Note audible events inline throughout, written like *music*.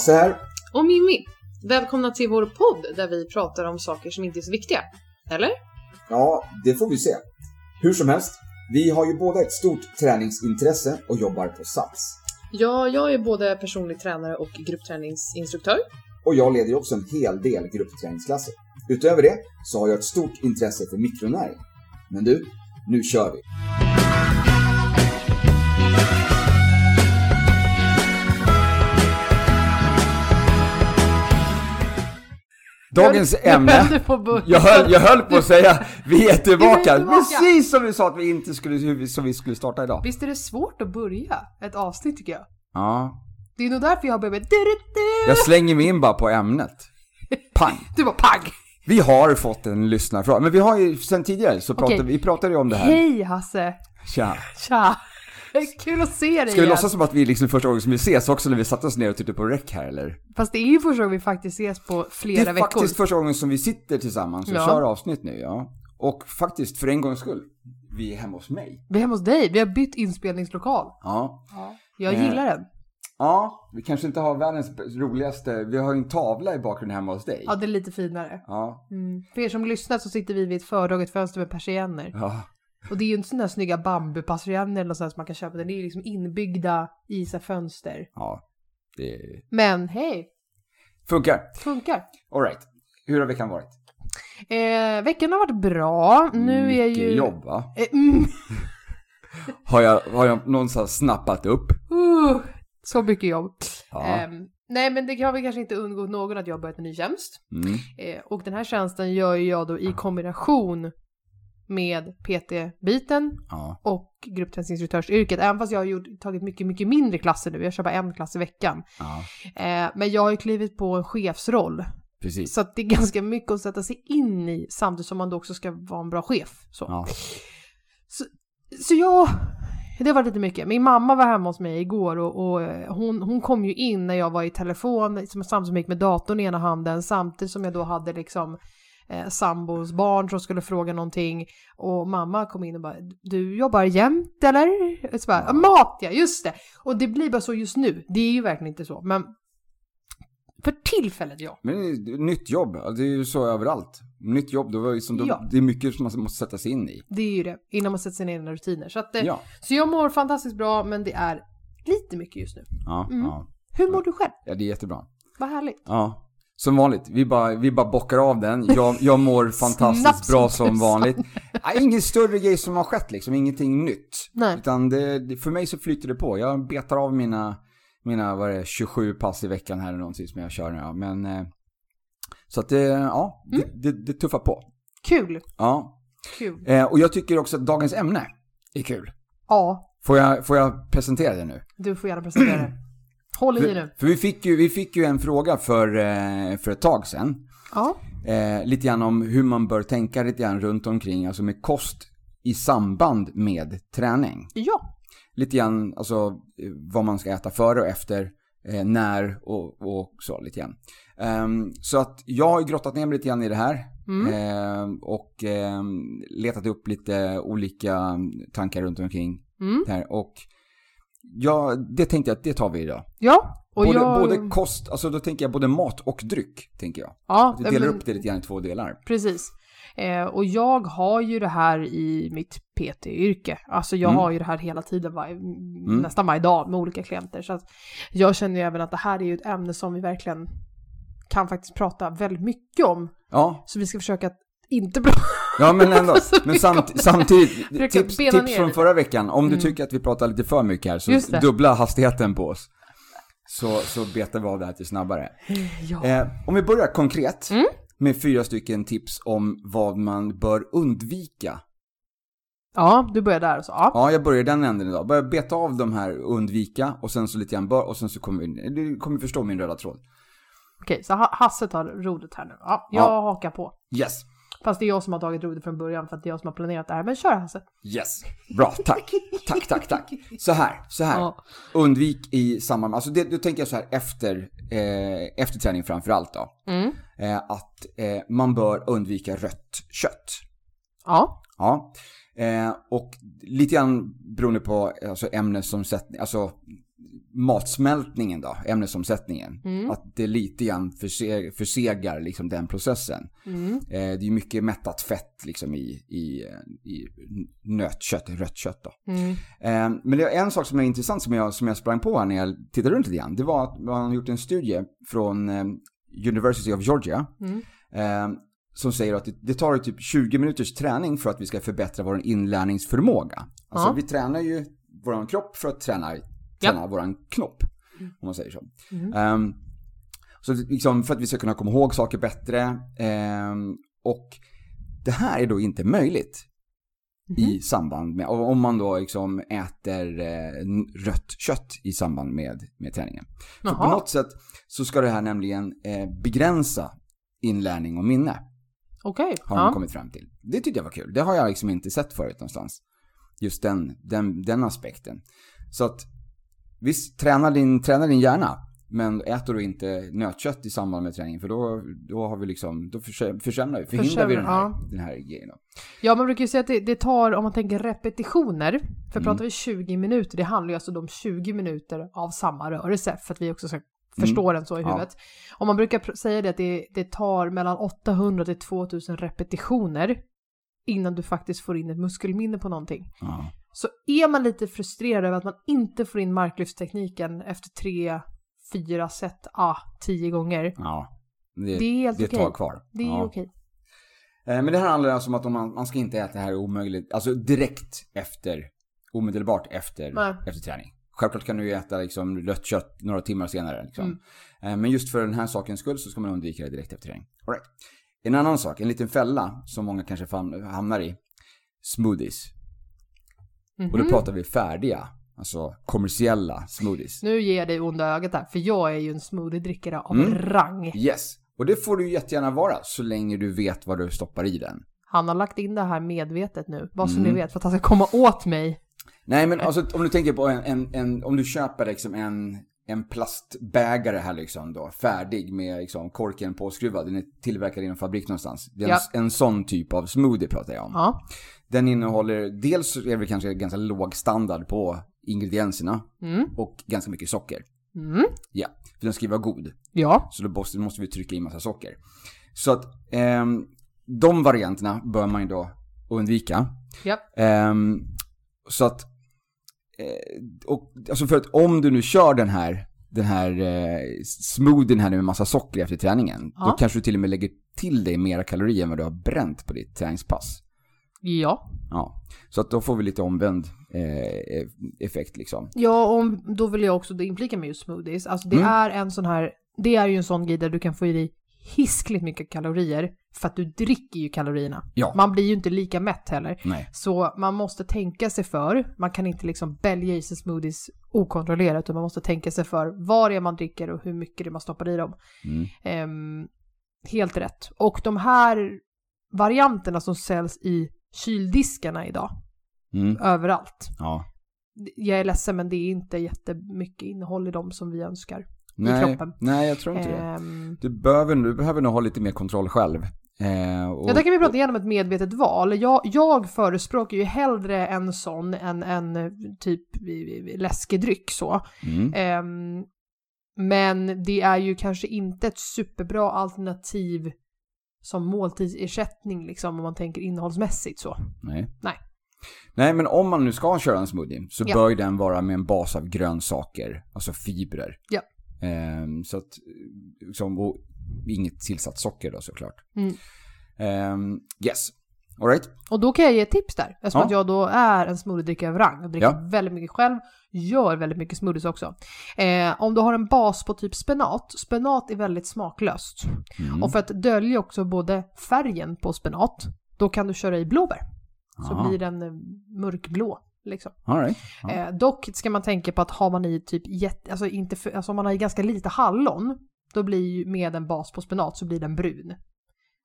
Hasse här. Och Mimmi. Välkomna till vår podd där vi pratar om saker som inte är så viktiga. Eller? Ja, det får vi se. Hur som helst, vi har ju båda ett stort träningsintresse och jobbar på Sats. Ja, jag är både personlig tränare och gruppträningsinstruktör. Och jag leder ju också en hel del gruppträningsklasser. Utöver det så har jag ett stort intresse för mikronäring. Men du, nu kör vi! Dagens ämne, jag höll, jag höll på att säga, vi är tillbaka, precis som vi sa att vi inte skulle, som vi skulle starta idag. Visst är det svårt att börja ett avsnitt tycker jag? Ja, Det är nog därför jag har börjat med jag slänger mig in bara på ämnet. Pang! *laughs* Du var pang! Vi har fått en lyssnarfråga, men vi har ju sen tidigare så pratade vi pratade ju om det här. Hej Hasse! Tja. Tja! Kul att se dig Ska vi igen. låtsas som att vi liksom första gången som vi ses också när vi satte oss ner och tittade på rec här eller? Fast det är ju första gången vi faktiskt ses på Det flera är veckor. faktiskt första gången som vi sitter tillsammans och Ja. kör avsnitt nu, ja. Och faktiskt, för en gångs skull, vi är hemma hos mig. Vi är hemma hos dig, vi har bytt inspelningslokal. Ja. Jag Eh. gillar den. Ja, vi kanske inte har världens roligaste, vi har ju en tavla i bakgrunden hemma hos dig. Ja, det är lite finare. Ja. Mm. För er som lyssnar så sitter vi vid ett fördraget fönster med persienner. Ja. Och det är ju inte sådana här snygga bambupersienner eller sånt som man kan köpa. Det är ju liksom inbyggda i så fönster. Ja. Det Men hej, funkar. funkar. Alright. Hur har veckan varit? Eh, veckan har varit bra. Nu är Mycket ju... jobb va? Eh, mm. *laughs* Har jag, har jag någonstans snappat upp? Uh, så mycket jobb. Ja. Ehm, nej, men det kan väl kanske inte undgå någon att jag har börjat en ny tjänst. Mm. Eh, och den här tjänsten gör jag då i kombination med PT-biten Ja. och gruppträningsinstruktörsyrket. Även fast jag har gjort, tagit mycket, mycket mindre klasser nu. Jag kör bara en klass i veckan. Ja. Eh, men jag har ju klivit på en chefsroll. Precis. Så det är ganska mycket att sätta sig in i samtidigt som man då också ska vara en bra chef. Så, Ja. så, så jag, det var lite mycket. Min mamma var hemma hos mig igår och, och eh, hon, hon kom ju in när jag var i telefon samtidigt som jag gick med datorn i ena handen samtidigt som jag då hade liksom eh, sambos barn som skulle fråga någonting och mamma kom in och bara du jobbar jämt eller? Så bara. Mat ja, just det! Och det blir bara så just nu. Det är ju verkligen inte så men för tillfället ja. Men det är nytt jobb, det är ju så överallt. Nytt jobb, det, som då, Ja. det är mycket som man måste sätta sig in i. Det är ju det, innan man sätter sig ner i rutiner. Så, att, eh, Ja. så jag mår fantastiskt bra, men det är lite mycket just nu. Ja, Mm. ja. Hur mår du själv? ja, det är jättebra. Vad härligt. Ja. Som vanligt, vi bara, vi bara bockar av den. Jag, jag mår *laughs* fantastiskt bra som vanligt. Ja, ingen större grej som har skett liksom, ingenting nytt. Nej. Utan det, för mig så flyter det på. Jag betar av mina, mina vad är det, 27 pass i veckan här eller någonting som jag kör nu. Men, eh, så att det, ja, Mm. det, det, det tuffar på. Kul. Ja. Kul. Eh, och jag tycker också att dagens ämne är kul. Ja, Får jag, får jag presentera det nu? du får gärna presentera det. Håll i För, nu. för vi, fick ju, vi fick ju en fråga för, eh, för ett tag sedan. Ja. Eh, lite grann om hur man bör tänka lite grann runt omkring, alltså med kost i samband med träning. Ja. Lite grann, alltså eh, vad man ska äta före och efter, eh, när och, och så lite grann. Ehm, så att jag har grottat ner mig lite grann i det här. Mm. ehm, och ehm, letat upp lite olika tankar runt omkring Mm. det här. Och ja, det tänkte jag att det tar vi idag. Ja. Och Både, jag... både kost, alltså då tänker jag både mat och dryck, tänker jag. Ja, Vi delar men- upp det lite grann i två delar. Precis. Eh, och jag har ju det här i mitt PT-yrke. Alltså jag Mm. har ju det här hela tiden, varje, nästan varje dag med olika klienter. Så att jag känner ju även att det här är ju ett ämne som vi verkligen kan faktiskt prata väldigt mycket om. Ja, Så vi ska försöka att inte prata ja men ändå. *laughs* Men samt, samtidigt, tips, tips från förra veckan. Om du Mm. tycker att vi pratar lite för mycket här, så dubbla hastigheten på oss. Så, så betar vi av det här till snabbare. Ja. Eh, om vi börjar konkret Mm. med fyra stycken tips om vad man bör undvika. ja, du börjar där så. Ja. Ja, jag börjar den änden idag. Börja beta av de här undvika och sen så lite grann bör och sen så kommer vi, du kommer förstå min röda tråd. Okej, så Ha- Hasse tar rodret här nu. Ja, jag Ja. hakar på. Yes. Fast det är jag som har tagit rodret från början för att det är jag som har planerat det här. Men kör Hasse. Yes. Bra, tack. Tack, tack, tack. Så här, så här. Ja. Undvik i samband med, alltså det, då tänker jag så här efter, eh, efter träning framför allt då. Mm. Eh, att eh, man bör undvika rött kött. Ja. Ja. Eh, och lite grann beroende på alltså, ämnesomsättning, alltså matsmältningen då, ämnesomsättningen. Mm. Att det lite grann förse, försegar liksom den processen. Mm. Eh, det är mycket mättat fett liksom i, i, i nötkött, rött kött då. Mm. Eh, men det är en sak som är intressant som jag, som jag sprang på här när jag tittade runt lite grann. Det var att man har gjort en studie från eh, University of Georgia. Mm. Eh, som säger att det, det tar typ 20 minuters träning för att vi ska förbättra vår inlärningsförmåga. Alltså vi tränar ju vår kropp för att träna, träna vår knopp. Om man säger så. Mm. Ehm, så liksom för att vi ska kunna komma ihåg saker bättre. ehm, och det här är då inte möjligt Mm-hmm. i samband med, om man då liksom äter eh, rött kött i samband med, med träningen. För på Jaha. något sätt så ska det här nämligen eh, begränsa inlärning och minne. Okej. Har de Ja. kommit fram till. Det tyckte jag var kul. Det har jag liksom inte sett förut någonstans. Just den, den, den aspekten. Så att visst, träna din, träna din hjärna. Men äter du inte nötkött i samband med träningen för då, då har vi liksom, då försämrar vi, förhindrar vi den här, Försämrar, den här grejen. Då. Ja, man brukar ju säga att det, det tar, om man tänker repetitioner, för Mm. pratar vi 20 minuter, det handlar ju alltså om 20 minuter av samma rörelse, för att vi också ska förstå den så i Mm. Ja. huvudet. Och man brukar säga det att det, det tar mellan 800 till 2000 repetitioner innan du faktiskt får in ett muskelminne på någonting. Ja. Så är man lite frustrerad över att man inte får in marklyftstekniken efter tre, fyra set, ah, tio gånger. ja. Det, Det är helt det är okej. ett tag kvar. Det är ja. okej. Eh, Men det här handlar alltså om att man, man ska inte äta det här omöjligt, alltså direkt efter, omedelbart efter, Nej. efter träning. Självklart kan du ju äta liksom rött kött några timmar senare. Liksom. Mm. Eh, Men just för den här sakens skull så ska man undvika det direkt efter träning. All right. En annan sak, en liten fälla som många kanske hamnar i. Smoothies. Och då Mhm. pratar vi färdiga, alltså kommersiella smoothies. Nu ger jag dig onda ögat där, för jag är ju en smoothie-drickare av Mm. rang. Yes. Och det får du jättegärna vara så länge du vet vad du stoppar i den. Han har lagt in det här medvetet nu, bara så Mm. ni vet, för att han ska komma åt mig. Nej men alltså om du tänker på en, en, en om du köper liksom en, en plastbägare här liksom då, färdig med liksom korken påskruvad, den är tillverkad i en fabrik någonstans. Det är en, Ja. en sån typ av smoothie pratar jag om. Ja. Den innehåller, dels är det kanske ganska låg standard på ingredienserna Mm. och ganska mycket socker. Mm. Ja, för den ska ju vara god. Ja. Så då måste, då måste vi trycka in massa socker. Så att ehm, de varianterna bör man ju då undvika. Ja. Ehm, så att, eh, och, alltså för att om du nu kör den här, den här eh, smoothien här nu med massa socker efter träningen, Ja. då kanske du till och med lägger till dig mera kalorier än vad du har bränt på ditt träningspass. Ja. Ja, så att då får vi lite omvänd eh, effekt liksom. Ja, och då vill jag också inflika med just smoothies. Alltså det Mm. är en sån här, det är ju en sån grej där du kan få i dig hiskligt mycket kalorier för att du dricker ju kalorierna. Ja. Man blir ju inte lika mätt heller. Nej. Så man måste tänka sig för. Man kan inte liksom bälga i sig smoothies okontrollerat utan man måste tänka sig för vad det är man dricker och hur mycket det är man stoppar i dem. Mm. Ehm, helt rätt. Och de här varianterna som säljs i kyldiskarna idag, Mm. överallt. Ja. Jag är ledsen men det är inte jättemycket innehåll i dem som vi önskar. Nej, nej, jag tror inte det. Ehm, Du behöver, du behöver nog ha lite mer kontroll själv. Eh, och, Ja, där kan vi prata igenom ett medvetet val. Jag, jag förespråkar ju hellre en sån än en typ läskedryck så. Mm. Ehm, men det är ju kanske inte ett superbra alternativ som måltidsersättning liksom om man tänker innehållsmässigt så. Nej. Nej. Nej, men om man nu ska köra en smoothie så Ja. bör den vara med en bas av grönsaker, alltså fibrer. Ja. Ehm, så att, liksom, och inget tillsatt socker då såklart. Mm. Ehm, yes. Alright. Och då kan jag ge ett tips där, eftersom Ja. att jag då är en smoothiedrickare av rang och dricker Ja. väldigt mycket själv, gör väldigt mycket smoothies också. Eh, om du har en bas på typ spenat, spenat är väldigt smaklöst. Mm. Och för att dölja också både färgen på spenat, då kan du köra i blåbär. Så Ja. blir den eh, mörkblå. Liksom. Right. Ja. Eh, dock ska man tänka på att har man i typ jätte, alltså inte för, alltså om man har i ganska lite hallon, då blir ju med en bas på spenat så blir den brun.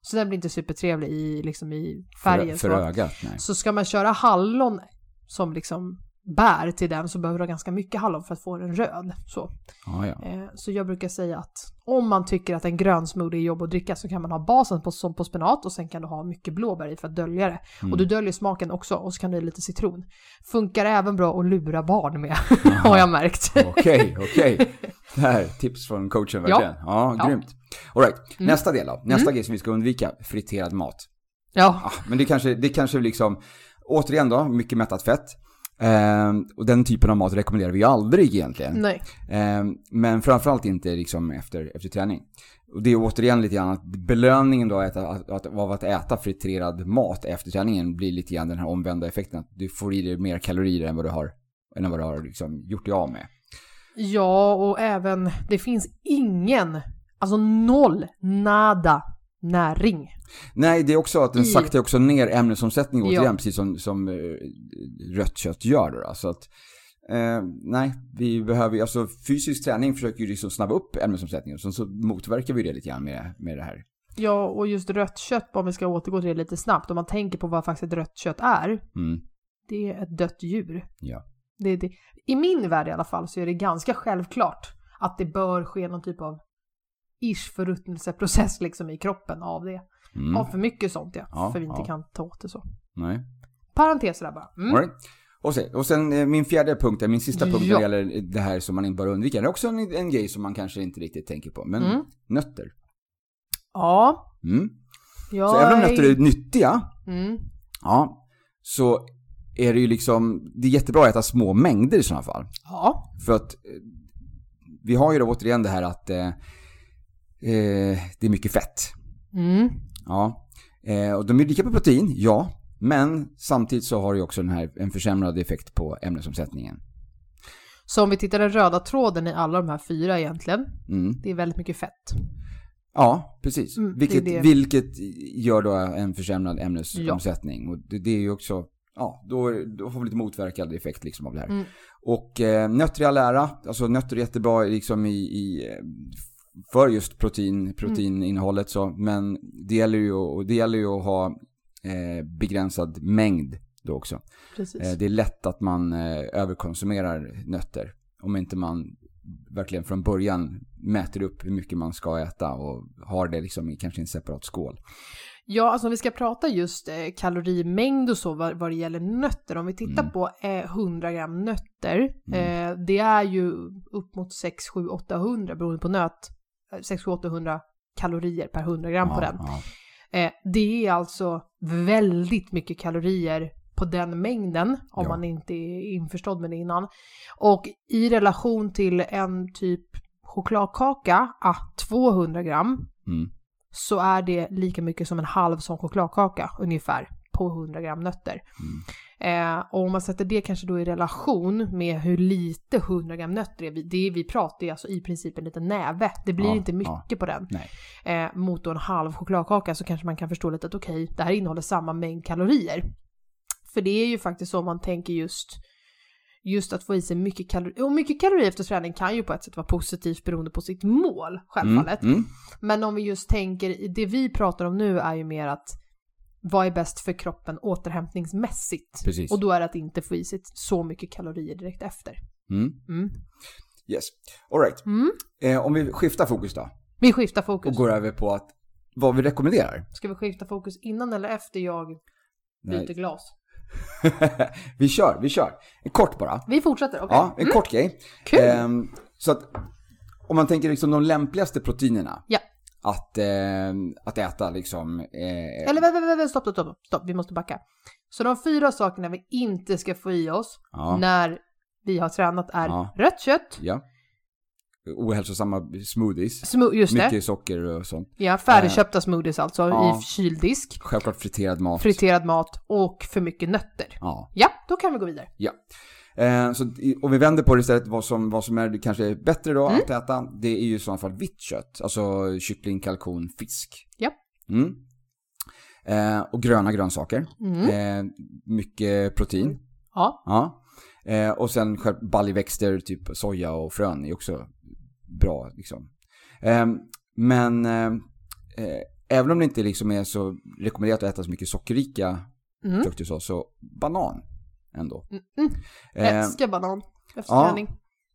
Så den blir inte supertrevlig i, liksom i färgen. För, för så. ögat, nej. så ska man köra hallon som liksom bär till den så behöver du ha ganska mycket hallon för att få den röd. Så, Ja, ja. eh, så jag brukar säga att om man tycker att en grön smoothie är jobb att dricka så kan man ha basen på, som på spenat och sen kan du ha mycket blåbär i för att dölja det. Mm. Och du döljer smaken också och så kan du ha lite citron. Funkar även bra att lura barn med, *laughs* har jag märkt. Okej, *laughs* okej. Det här, tips från coachen verkligen. Ja, Ja. grymt. All right. Mm. nästa del då. Nästa grej som vi ska undvika, friterad mat. Ja, Ah, men det kanske, det kanske liksom, återigen då, mycket mättat fett. Ehm, och den typen av mat rekommenderar vi ju aldrig egentligen. nej. Ehm, men framförallt inte liksom efter, efter träning. Och det är återigen lite grann att belöningen då äta, att, att, av att äta friterad mat efter träningen blir lite grann den här omvända effekten. Att du får i dig mer kalorier än vad du har, än vad du har liksom gjort dig av med. Ja, och även det finns ingen, alltså noll, nada näring. Nej, det är också att den I- saktar också ner ämnesomsättning återigen, Ja. precis som, som eh, rött kött gör då. Så att, eh, nej, vi behöver alltså fysisk träning försöker ju liksom snabba upp ämnesomsättningen, så, så motverkar vi det lite grann med, med det här. Ja, och just rött kött, om vi ska återgå till det lite snabbt, om man tänker på vad faktiskt ett rött kött är, Mm, det är ett dött djur. ja. Det, det. I min värld i alla fall så är det ganska självklart att det bör ske någon typ av ish förruttnelseprocess liksom i kroppen av det. Mm, Av för mycket sånt ja, Ja, för vi inte ja. kan ta åt det så. nej. Parenteser där bara. Mm. Right. Och sen, och sen eh, min fjärde punkt, min sista punkt Ja. när det gäller det här som man inte bör undvika. Det är också en, en grej som man kanske inte riktigt tänker på, men Mm. nötter. Ja, Mm. jag Så även om nötter är nyttiga, Mm. ja, så är det ju liksom, det är jättebra att äta små mängder i sådana fall. Ja, För att eh, vi har ju då återigen det här att eh, eh, det är mycket fett. mm. Ja. Eh, och de är rika på protein, ja. Men samtidigt så har det också den här, en försämrad effekt på ämnesomsättningen. Så om vi tittar den röda tråden i alla de här fyra egentligen, Mm. det är väldigt mycket fett. Ja, precis. Mm, vilket, det. vilket gör då en försämrad ämnesomsättning. Och det, det är ju också, ja, då, då får vi lite motverkande effekt liksom av det här. Mm. Och eh, nötter i all ära, alltså nötter är jättebra liksom i, i eh, för just protein, proteininnehållet så, men det gäller ju, och det gäller ju att ha eh, begränsad mängd då också. Eh, det är lätt att man eh, överkonsumerar nötter om inte man verkligen från början mäter upp hur mycket man ska äta och har det liksom i kanske en separat skål. Ja, alltså om vi ska prata just eh, kalorimängd och så vad, vad det gäller nötter. Om vi tittar Mm. på eh, 100 gram nötter, eh, det är ju upp mot 6, 7, 800 beroende på nöt. Eh, 6, 7, 800 kalorier per 100 gram på Ja, den. ja. Eh, det är alltså väldigt mycket kalorier på den mängden om Ja. man inte är införstådd med det innan. Och i relation till en typ chokladkaka, ah, 200 gram, Mm. så är det lika mycket som en halv sån chokladkaka ungefär på 100 gram nötter. Eh, och om man sätter det kanske då i relation med hur lite 100 gram nötter är, vi- det vi pratar ju alltså i princip en liten näve. Det blir Ja, inte mycket ja. på den. Eh, mot då en halv chokladkaka så kanske man kan förstå lite att okej, det här innehåller samma mängd kalorier. För det är ju faktiskt så man tänker just Just att få i sig mycket kalorier, och mycket kalorier efter träning kan ju på ett sätt vara positivt beroende på sitt mål, självfallet. Mm. Mm. Men om vi just tänker, det vi pratar om nu är ju mer att vad är bäst för kroppen återhämtningsmässigt? Precis. Och då är det att inte få i sig så mycket kalorier direkt efter. Mm. Mm. Yes. All right. Mm. Eh, om vi skiftar fokus då Vi skiftar och fokus. går över på att vad vi rekommenderar. Ska vi skifta fokus innan eller efter jag byter Nej. glas? *laughs* vi kör, vi kör. En kort bara. Vi fortsätter, okej. Ja, en kort grej. Kul! Ehm, så att om man tänker liksom de lämpligaste proteinerna Ja. Att, ehm, att äta liksom. Eh, Eller vänta, vänta, vänta, stopp, stopp, stopp, vi måste backa. Så de fyra sakerna vi inte ska få i oss ja, när vi har tränat är Ja. rött kött, ja. Ohälsosamma smoothies. smo- just det, Mycket socker och sånt. ja, färdigköpta smoothies alltså Ja. i kyldisk, Självklart friterad mat. friterad mat och för mycket nötter. ja, Ja, då kan vi gå vidare. ja. Eh, så om vi vänder på det istället, vad som, vad som är kanske bättre då Mm. att äta, det är ju i så fall vitt kött. Alltså kyckling, kalkon, fisk. Ja. Mm. Eh, och gröna grönsaker. Mm. Eh, mycket protein. Ja, Ja. Eh, och sen själv- baljväxter, typ soja och frön är också bra liksom. Eh, men eh, eh, även om det inte liksom är så rekommenderat att äta så mycket sockerrika mm. frukter så, så banan ändå. Mm, mm. Eh, Älskar banan efter ja. träning.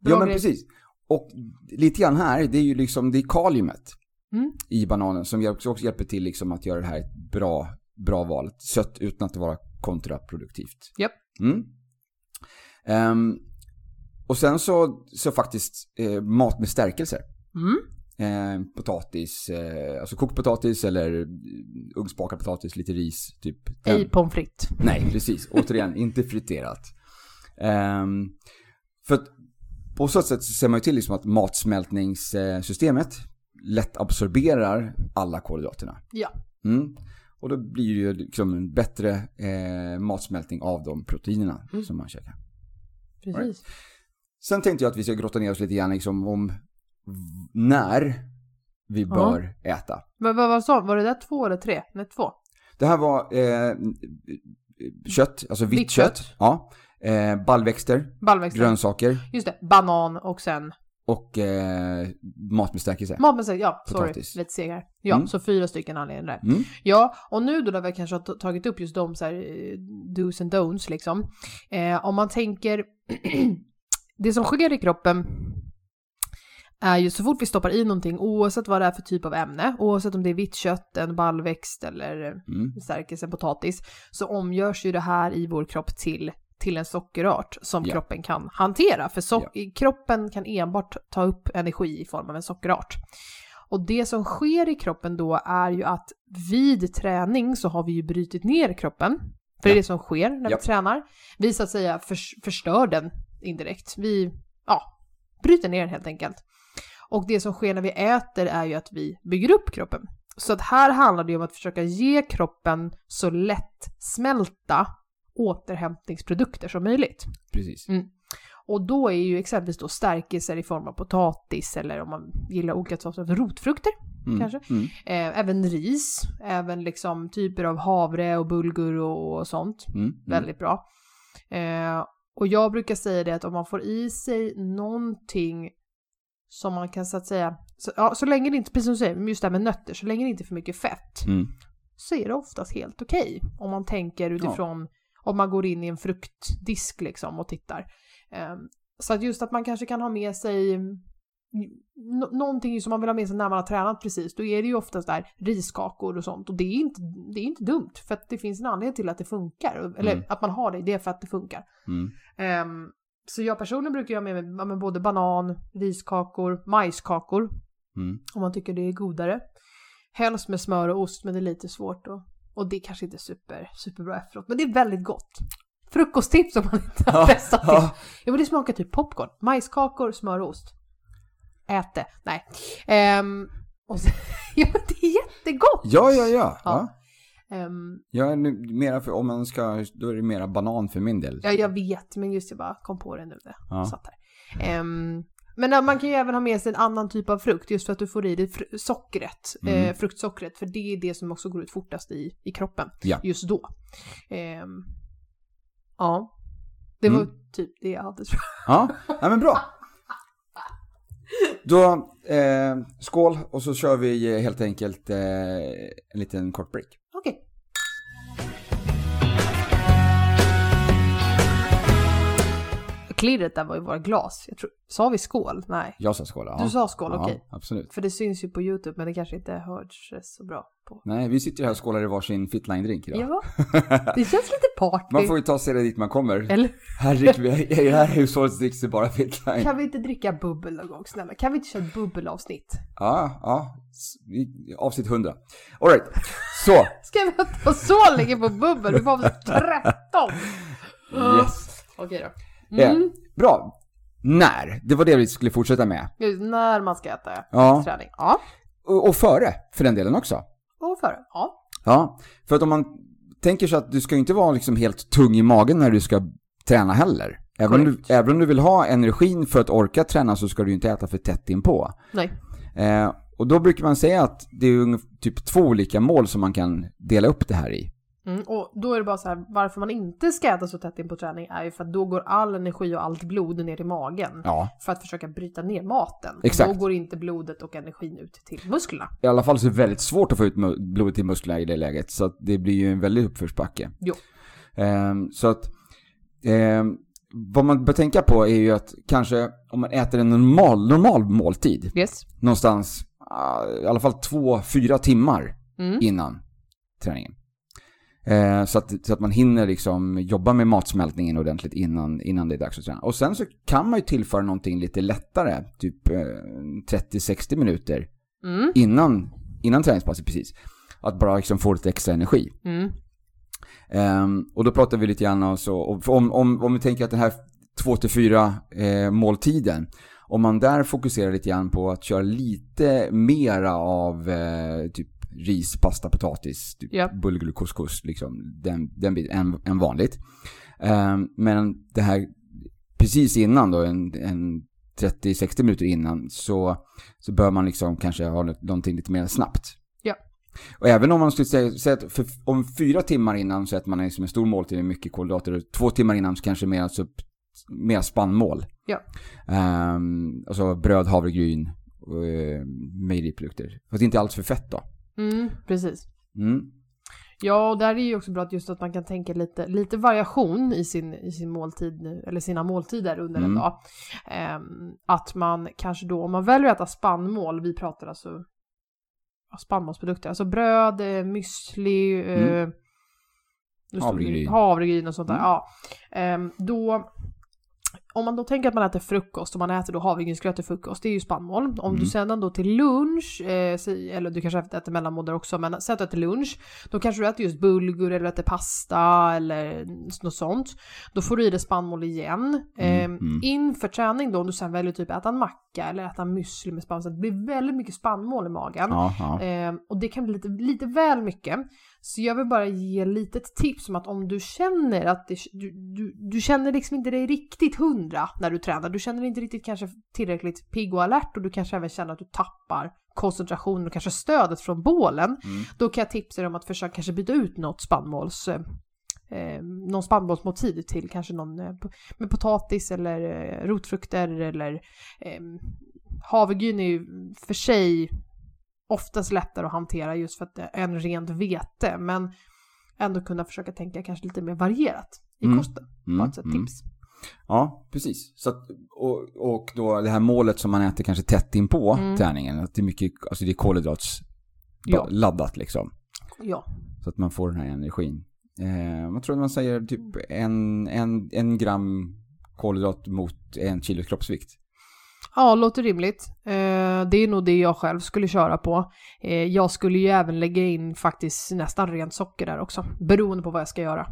Bra ja men grej. precis. Och lite grann här, det är ju liksom, det är kaliumet Mm. i bananen som också hjälper till liksom att göra det här ett bra, bra val. Sött utan att vara kontraproduktivt. Japp. Mm. Ehm, och sen så, så faktiskt eh, mat med stärkelser. Mm. Eh, potatis, eh, alltså kokt potatis eller ugnsbakad potatis, lite ris, typ. Ej pommes frites. Nej, precis. Återigen, inte friterat. Ehm, för att på så sätt så ser man ju till liksom att matsmältningssystemet lätt absorberar alla kolhydraterna. Ja. Mm. Och då blir det ju liksom en bättre eh, matsmältning av de proteinerna Mm. som man käkar. Precis. Sen tänkte jag att vi ska grotta ner oss lite grann liksom om när vi bör äta. Men vad, sa Var det där två eller tre? Nej, två. Det här var eh, kött, alltså vitt, Vitt kött. kött. Ja. Eh, baljväxter, Baljväxter. grönsaker Just det. Banan och sen och eh, med stärkelse. Ja, sorry. Potatis. Lite segare. Ja, Mm. så fyra stycken anledningar där. Mm. Ja, och nu då när vi kanske har tagit upp just de så här eh, do's and don'ts liksom. Eh, om man tänker, *clears throat* det som sker i kroppen är ju så fort vi stoppar i någonting, oavsett vad det är för typ av ämne, oavsett om det är vitt kött, en baljväxt eller Mm. stärkelse, potatis, så omgörs ju det här i vår kropp till, till en sockerart som Ja. kroppen kan hantera. För so- Ja. kroppen kan enbart ta upp energi i form av en sockerart. Och det som sker i kroppen då är ju att vid träning så har vi ju brutit ner kroppen. För det är Ja. det som sker när Ja. vi tränar. Vi så att säga förs- förstör den indirekt. Vi, ja, bryter ner helt enkelt. Och det som sker när vi äter är ju att vi bygger upp kroppen. Så att här handlar det om att försöka ge kroppen så lätt smälta återhämtningsprodukter som möjligt. Precis. Och då är ju exempelvis då stärkelser i form av potatis eller om man gillar olika sorter av rotfrukter, Mm. kanske. Mm. Eh, även ris, även liksom typer av havre och bulgur och, och sånt. Mm. Mm. Väldigt bra. Eh, och jag brukar säga det att om man får i sig någonting som man kan så att säga, så, ja, så länge det inte, precis som du säger, just det här med nötter, så länge det inte är för mycket fett, Mm. så är det oftast helt okej. Om man tänker utifrån, om man går in i en fruktdisk liksom och tittar. Eh, så att just att man kanske kan ha med sig nå- någonting som man vill ha med sig när man har tränat precis, då är det ju oftast där riskakor och sånt. Och det är inte, det är inte dumt, för att det finns en anledning till att det funkar. Eller Mm. att man har det, det är för att det funkar. Mm. Ehm, så jag personligen brukar ha med mig både banan, riskakor, majskakor, Mm. om man tycker det är godare. Helst med smör och ost, men det är lite svårt och, och det är kanske inte super, superbra efteråt, men det är väldigt gott. Frukosttips om man inte har testat ja. Ja men det smakar typ popcorn. Majskakor, smör och ost. Ät det. Nej. Ehm, och så, *laughs* ja men det är jättegott! ja, ja, ja. Ja. Ja. Jag är nu mera för, om man ska, då är det mera banan för min del. ja jag vet, men just jag bara kom på det nu när jag Ja. satt här. Ehm, men ja, man kan ju även ha med sig en annan typ av frukt just för att du får i dig sockret, Mm. eh, fruktsockret, för det är det som också går ut fortast i, i kroppen Ja. just då. Ehm, ja, det var Mm. typ det jag hade tror jag. Ja, ja men bra. Då, eh, skål och så kör vi eh, helt enkelt eh, en liten kort break. Klirret där var ju våra glas. Jag tror, sa vi skål? Nej. Jag sa skål, ja. Du sa skål, ja, okej. absolut. För det syns ju på YouTube men det kanske inte hörs så bra på. Nej, vi sitter här och skålar i varsin fitline-drink idag. Ja, *laughs* det känns lite party. Man får ju ta sig dit man kommer. Eller Här dricker vi, i det här hushållet dricks det bara fitline. kan vi inte dricka bubbel någon gång snälla? Kan vi inte köra ett bubbelavsnitt? Ja, ja. Avsnitt 100. Alright, så. *laughs* Ska vi ta så länge på bubbel? Vi får avsnitt 13! Yes. Okej då. Eh, Mm. bra. När? Det var det vi skulle fortsätta med. Just När man ska äta Ja. träning. Ja. Och, och före, för den delen också. Och före. Ja. Ja, för att om man tänker sig att du ska ju inte vara liksom helt tung i magen när du ska träna heller. Även om, du, även om du vill ha energin för att orka träna så ska du ju inte äta för tätt inpå. Nej. Eh, och då brukar man säga att det är typ två olika mål som man kan dela upp det här i. Mm, och då är det bara så här, varför man inte ska äta så tätt in på träning är ju för att då går all energi och allt blod ner i magen. Ja, För att försöka bryta ner maten. Exakt. Då går inte blodet och energin ut till musklerna. i alla fall så är det väldigt svårt att få ut blodet till musklerna i det läget. Så att det blir ju en väldig uppförsbacke. Jo. Ehm, så att Eh, vad man bör tänka på är ju att kanske om man äter en normal, normal måltid, Yes. någonstans ah, i alla fall två, fyra timmar Mm. innan träningen. Eh, så, att, så att man hinner liksom jobba med matsmältningen ordentligt innan, innan det är dags att träna. Och sen så kan man ju tillföra någonting lite lättare, typ eh, 30-60 minuter Mm. innan, innan träningspasset precis. Att bara liksom få lite extra energi. Mm. Ehm, och då pratar vi lite grann alltså, om, om, om vi tänker att den här 2-4 eh, måltiden, om man där fokuserar lite grann på att köra lite mera av eh, typ ris, pasta, potatis, typ Ja. bulgur, couscous, liksom den, den biten, än, än vanligt. Ehm, men det här precis innan då, en, en 30-60 minuter innan, så, så bör man liksom kanske ha någonting lite mer snabbt. Ja. Och även om man skulle säga, säga att för, om fyra timmar innan så äter man liksom en stor måltid med mycket kolhydrater, och två timmar innan så kanske mer, alltså, mer spannmål. Ja. Um, alltså bröd, havregryn, eh, mejeriprodukter. Fast inte alls för fett då. Mm. Precis. Mm. Ja, och där är ju också bra att just att man kan tänka lite, lite variation i sin, i sin måltid, nu, eller sina måltider under en Mm. dag. Ehm, att man kanske då, om man väljer att äta spannmål, vi pratar alltså spannmålsprodukter, alltså bröd, eh, müsli, eh, Mm. det- Havregryn. havregryn och sånt där. Mm. Ja. Ehm, då, om man då tänker att man äter frukost och man äter då havregrynsgröt till frukost, det är ju spannmål. Om Mm. du sedan då till lunch, eh, eller du kanske äter mellanmål där också, men säg att du äter lunch, då kanske du äter just bulgur eller äter pasta eller något sånt. Då får du i dig spannmål igen. Eh, mm. Inför träning då, om du sen väljer typ äta en macka eller äta müsli med spannmål, så det blir väldigt mycket spannmål i magen. Eh, och det kan bli lite, lite väl mycket. Så jag vill bara ge lite ett tips om att om du känner att det, du, du, du känner liksom inte dig riktigt hundra när du tränar. Du känner dig inte riktigt kanske tillräckligt pigg och alert och du kanske även känner att du tappar koncentrationen och kanske stödet från bålen. Mm. Då kan jag tipsa dig om att försöka kanske byta ut något spannmåls eh, eh, någon spannmålsmåltid till kanske någon eh, med potatis eller eh, rotfrukter eller eh, havregryn är ju för sig oftast lättare att hantera just för att det är en rent vete men ändå kunna försöka tänka kanske lite mer varierat i Mm. kosten. Mm, Bara ett sånt mm. tips. Ja, precis. Så att, och, och då det här målet som man äter kanske tätt in på Mm. träningen, att det är mycket, alltså det är kolhydrats Ja. laddat liksom. Ja. Så att man får den här energin. Eh, vad tror du man säger, typ en, en, en gram kolhydrat mot en kilo kroppsvikt? Ja, låter rimligt. Eh, det är nog det jag själv skulle köra på. Eh, jag skulle ju även lägga in faktiskt nästan rent socker där också, beroende på vad jag ska göra.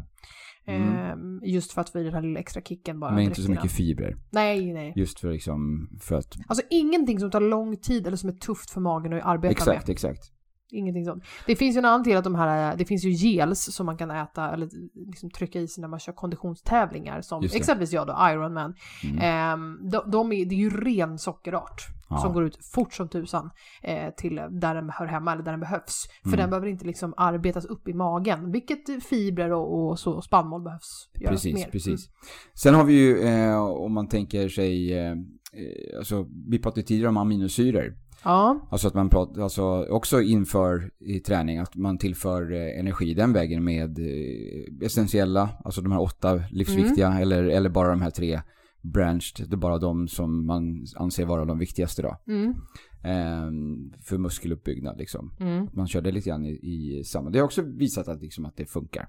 Eh, just för att få i den här lilla extra kicken bara. Mm. Men inte så innan. mycket fibrer. Nej, nej. Just för liksom, för att... Alltså ingenting som tar lång tid eller som är tufft för magen att arbeta Exakt, med. exakt. Ingenting sånt. Det finns ju en annan till att de här, det finns ju gels som man kan äta eller liksom trycka i sig när man kör konditionstävlingar som exempelvis jag då, Ironman. Mm. Ehm, de, de är, det är ju ren sockerart Ja. som går ut fort som tusan eh, till där den hör hemma eller där den behövs. För Mm. den behöver inte liksom arbetas upp i magen, vilket fibrer och, och så spannmål behövs göra Precis, mer. precis. Sen har vi ju, eh, om man tänker sig, eh, eh, alltså vi pratade tidigare om aminosyror. Ja, Alltså att man pratar, alltså också inför i träning, att man tillför eh, energi den vägen med eh, essentiella, alltså de här åtta livsviktiga, Mm. eller, eller bara de här tre branched, det är bara de som man anser vara de viktigaste då. mm, Eh, för muskeluppbyggnad liksom. mm. Man kör det lite grann i, i samma. Det har också visat att, liksom, att det funkar.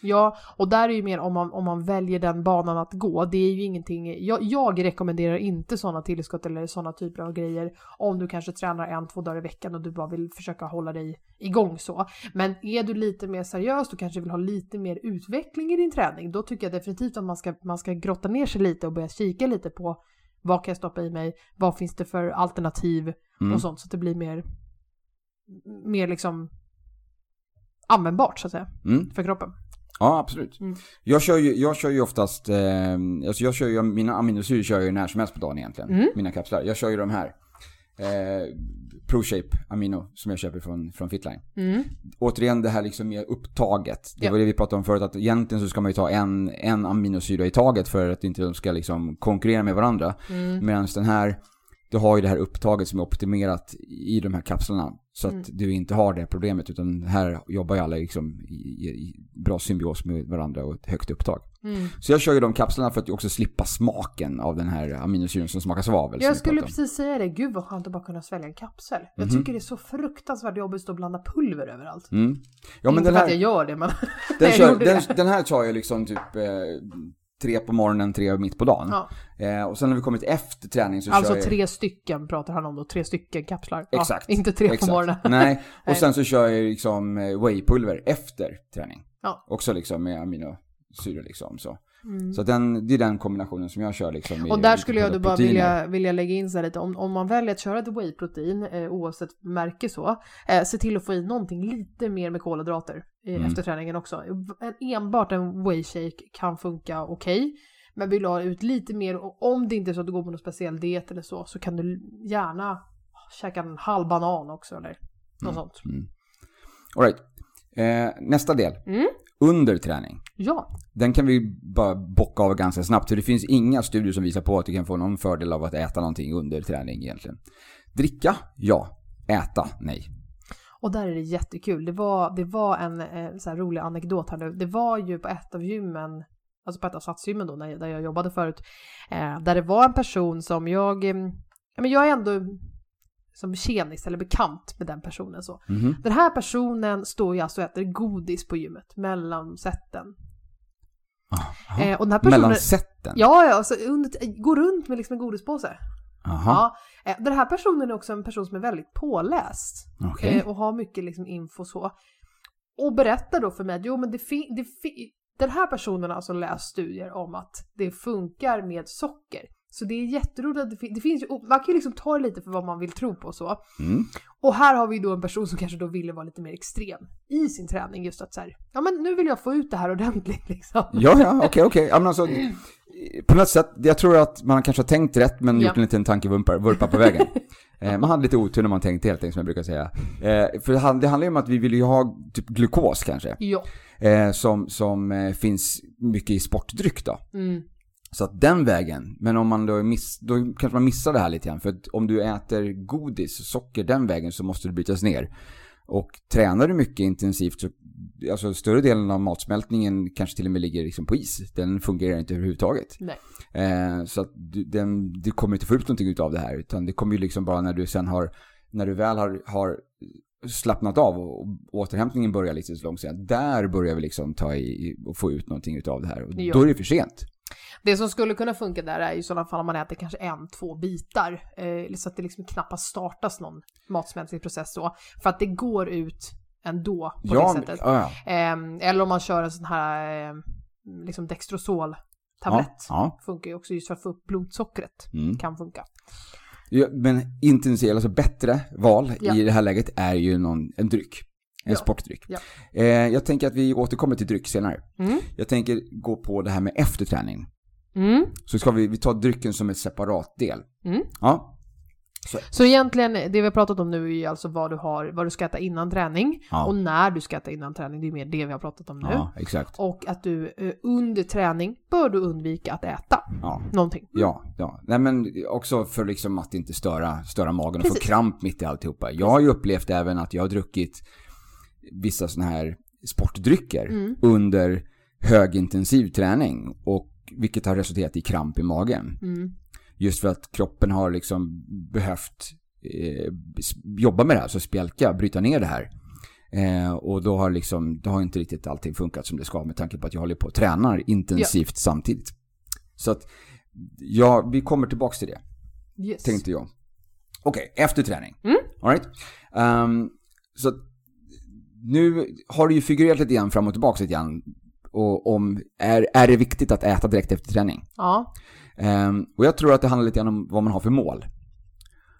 Ja, och där är ju mer om man, om man väljer den banan att gå. Det är ju ingenting, jag, jag rekommenderar inte sådana tillskott eller sådana typer av grejer om du kanske tränar en, två dagar i veckan och du bara vill försöka hålla dig igång så. Men är du lite mer seriös och kanske vill ha lite mer utveckling i din träning, då tycker jag definitivt att man ska, man ska grotta ner sig lite och börja kika lite på vad kan jag stoppa i mig, vad finns det för alternativ Mm. och sånt så att det blir mer, mer liksom användbart så att säga Mm. för kroppen. Ja, absolut. Mm. Jag, kör ju, jag kör ju oftast, eh, alltså jag kör ju, mina aminosyror kör jag ju när som helst på dagen egentligen. Mm. Mina kapslar. Jag kör ju de här. Eh, ProShape Amino som jag köper från, från Fitline. Mm. Återigen det här liksom med upptaget. Det var det vi pratade om förut, att egentligen så ska man ju ta en, en aminosyra i taget för att inte de ska liksom konkurrera med varandra. Mm. Medan den här, du har ju det här upptaget som är optimerat i de här kapslarna. Så att Mm. du inte har det problemet utan här jobbar ju alla liksom i, i, bra symbios med varandra och ett högt upptag. Mm. Så jag kör ju de kapslarna för att också slippa smaken av den här aminosyren som smakar svavel. Jag skulle precis säga det, gud vad skönt att bara kunna svälja en kapsel. Jag Mhm. tycker det är så fruktansvärt jobbigt att stå och blanda pulver överallt. Mm. Ja men Inte den för att jag här, gör det men... den, *laughs* kör, den, den här tar jag liksom typ eh, tre på morgonen, tre mitt på dagen. Ja. Eh, och sen när vi kommit efter träning så Alltså kör jag... tre stycken pratar han om då, tre stycken kapslar. Ja, Exakt. inte tre Exakt. på morgonen. *laughs* Nej, och Nej. sen så kör jag liksom eh, whey-pulver efter träning. Ja. Också liksom med aminosyror liksom så. Mm. Så den, det är den kombinationen som jag kör liksom. Och där skulle jag då bara vilja, vilja lägga in så här lite, om, om man väljer att köra ett whey-protein, eh, oavsett märke så, eh, se till att få i någonting lite mer med kolhydrater Mm. efter träningen också. En, enbart en whey-shake kan funka okej, men vill du ha ut lite mer, och om det inte är så att du går på någon speciell diet eller så, så kan du gärna käka en halv banan också eller något sånt. Mm. All right. eh, nästa del. Mm. Under träning. Ja, Den kan vi bara bocka av ganska snabbt. För det finns inga studier som visar på att du kan få någon fördel av att äta någonting under träning egentligen. Dricka? Ja. Äta? Nej. Och där är det jättekul. Det var, det var en eh, så rolig anekdot här nu. Det var ju på ett av gymmen, alltså på ett av satsgymmen då, där jag jobbade förut, eh, där det var en person som jag, eh, men jag är ändå som tjenis eller bekant med den personen så. Mhm. Den här personen står ju alltså och äter godis på gymmet mellan sätten. Aha. Eh, och den här personen, Mellan sätten? ja, ja, alltså under, går runt med liksom en godispåse. Aha. Ja, eh, den här personen är också en person som är väldigt påläst. Okej. eh, och har mycket liksom info så. Och berättar då för mig att jo men det, det den här personen har alltså läst studier om att det funkar med socker. Så det är jätteroligt att det, fin- det finns ju, man kan ju liksom ta det lite för vad man vill tro på och så. Mm. Och här har vi då en person som kanske då ville vara lite mer extrem i sin träning just att så här, ja men nu vill jag få ut det här ordentligt *laughs* liksom. Ja, ja, okej, okej. Ja, men alltså, på något sätt, jag tror att man kanske har tänkt rätt men Ja. gjort en liten tankevurpa vurpa på vägen. *laughs* Eh, man hade lite otur när man tänkte helt enkelt, som jag brukar säga. Eh, för det hand- det handlar ju om att vi vill ju ha typ glukos kanske, Ja. eh, som, som finns mycket i sportdryck då. Mm. Så att den vägen, men om man då, miss, då kanske man missar det här lite grann. För att om du äter godis, socker den vägen så måste det brytas ner. Och tränar du mycket intensivt så, alltså större delen av matsmältningen kanske till och med ligger liksom på is. Den fungerar inte överhuvudtaget. Nej. Eh, så att du, den, du kommer inte få ut någonting av det här. Utan det kommer ju liksom bara när du sen har, när du väl har, har slappnat av och, och återhämtningen börjar lite så långsamt. Där börjar vi liksom ta i och få ut någonting av det här. Och Ja. då är det för sent. Det som skulle kunna funka där är ju i sådana fall om man äter kanske en, två bitar. Eh, så att det liksom knappast startas någon matsmältningsprocess då. För att det går ut ändå på Ja, det sättet. ja, ja. Ehm, eller om man kör en sån här eh, liksom Dextrosol-tablett. Ja, Funkar ju också just för att få upp blodsockret. Mm. Kan funka. Men intensiv, alltså bättre val i det här läget är ju någon, en dryck. En Ja. sportdryck. Ja. Eh, jag tänker att vi återkommer till dryck senare. Mm. Jag tänker gå på det här med efterträning. Mm. Så ska vi, vi tar drycken som en separat del. Mm. Ja, Så egentligen, det vi har pratat om nu är alltså vad du, har, vad du ska äta innan träning. Ja. Och när du ska äta innan träning, det är mer det vi har pratat om nu. ja exakt. Och att du eh, under träning bör du undvika att äta Ja. någonting. Ja, ja. Nej men också för liksom att inte störa, störa magen och få Precis. kramp mitt i alltihopa. Jag har ju upplevt även att jag har druckit vissa sådana här sportdrycker Mm. under högintensiv träning och vilket har resulterat i kramp i magen. Mm. Just för att kroppen har liksom behövt eh, jobba med det här, så spjälka, bryta ner det här. Eh, och då har liksom, då har inte riktigt allting funkat som det ska med tanke på att jag håller på och tränar intensivt samtidigt. Så att, ja, vi kommer tillbaks till det, Yes. tänkte jag. Okej, efter träning. Mm. All right. Ehm, så nu har det ju figurerat lite grann fram och tillbaka lite grann. Och om, är, är det viktigt att äta direkt efter träning? Ja. Ehm, och jag tror att det handlar lite grann om vad man har för mål.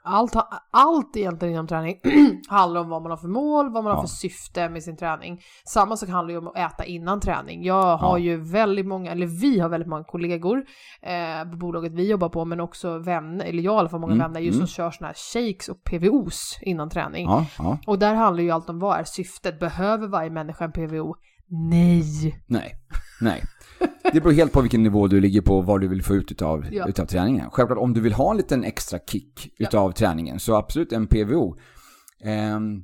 Allt, allt egentligen inom träning *clears throat* handlar om vad man har för mål, vad man har Ja. för syfte med sin träning. Samma sak handlar ju om att äta innan träning. Jag har Ja. ju väldigt många, eller vi har väldigt många kollegor eh, på bolaget vi jobbar på, men också vänner, eller jag har i alla fall många Mm, vänner just mm. som kör såna här shakes och PVOs innan träning. Ja. Och där handlar ju allt om vad är syftet? Behöver varje människa en PVO? Nej. Nej, nej. Det beror helt på vilken nivå du ligger på och vad du vill få ut utav, Ja. utav träningen. Självklart om du vill ha en liten extra kick Ja. utav träningen så absolut en PVO Ehm,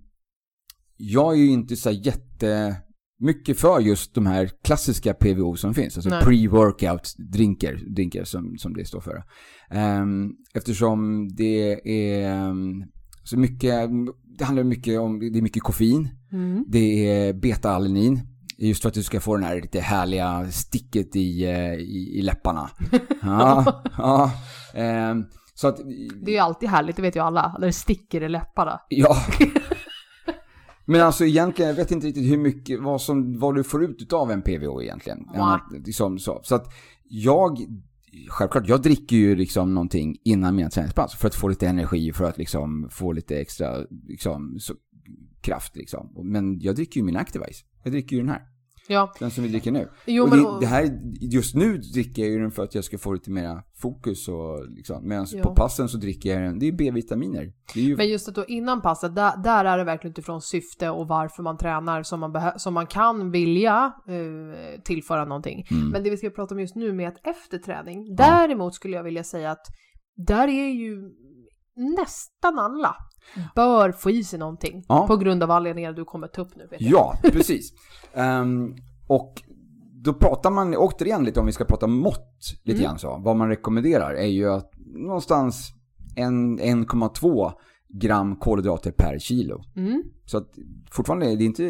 jag är ju inte så jättemycket för just de här klassiska PVO som finns. Alltså pre-workout drinkar, drinkar som, som det står för. Ehm, eftersom det är ehm, så mycket, det handlar mycket om, det är mycket koffein. Mm. Det är beta-alanin. Just för att du ska få den här lite härliga sticket i, eh, i, i läpparna. *laughs* Ja, ja. Ehm, så att, Det är ju alltid härligt, det vet ju alla. När det sticker i läpparna. ja. *laughs* Men alltså egentligen, jag vet inte riktigt hur mycket, vad, som, vad du får ut av en PVO egentligen. Annat, liksom, så. så att jag, självklart, jag dricker ju liksom någonting innan mina träningspass för att få lite energi, för att liksom få lite extra liksom, så, kraft liksom. Men jag dricker ju min Activise. Jag dricker ju den här. Ja, Den som vi dricker nu. jo och men... det, det här, just nu dricker jag ju den för att jag ska få lite mera fokus och liksom. Medan Ja. på passen så dricker jag den, det är B-vitaminer. Det är ju, Men just att då innan passet, där, där är det verkligen utifrån syfte och varför man tränar som man, som man kan vilja eh, tillföra någonting. Mm. Men det vi ska prata om just nu med att efter träning, däremot skulle jag vilja säga att där är ju nästan alla bör få i sig någonting Ja. på grund av anledningar du kommer ta upp nu. Ja, precis. Ehm, och då pratar man återigen lite om vi ska prata mått lite Mm. grann så. Vad man rekommenderar är ju att någonstans en- 1,2 gram kolhydrater per kilo. Mm. Så att fortfarande är det inte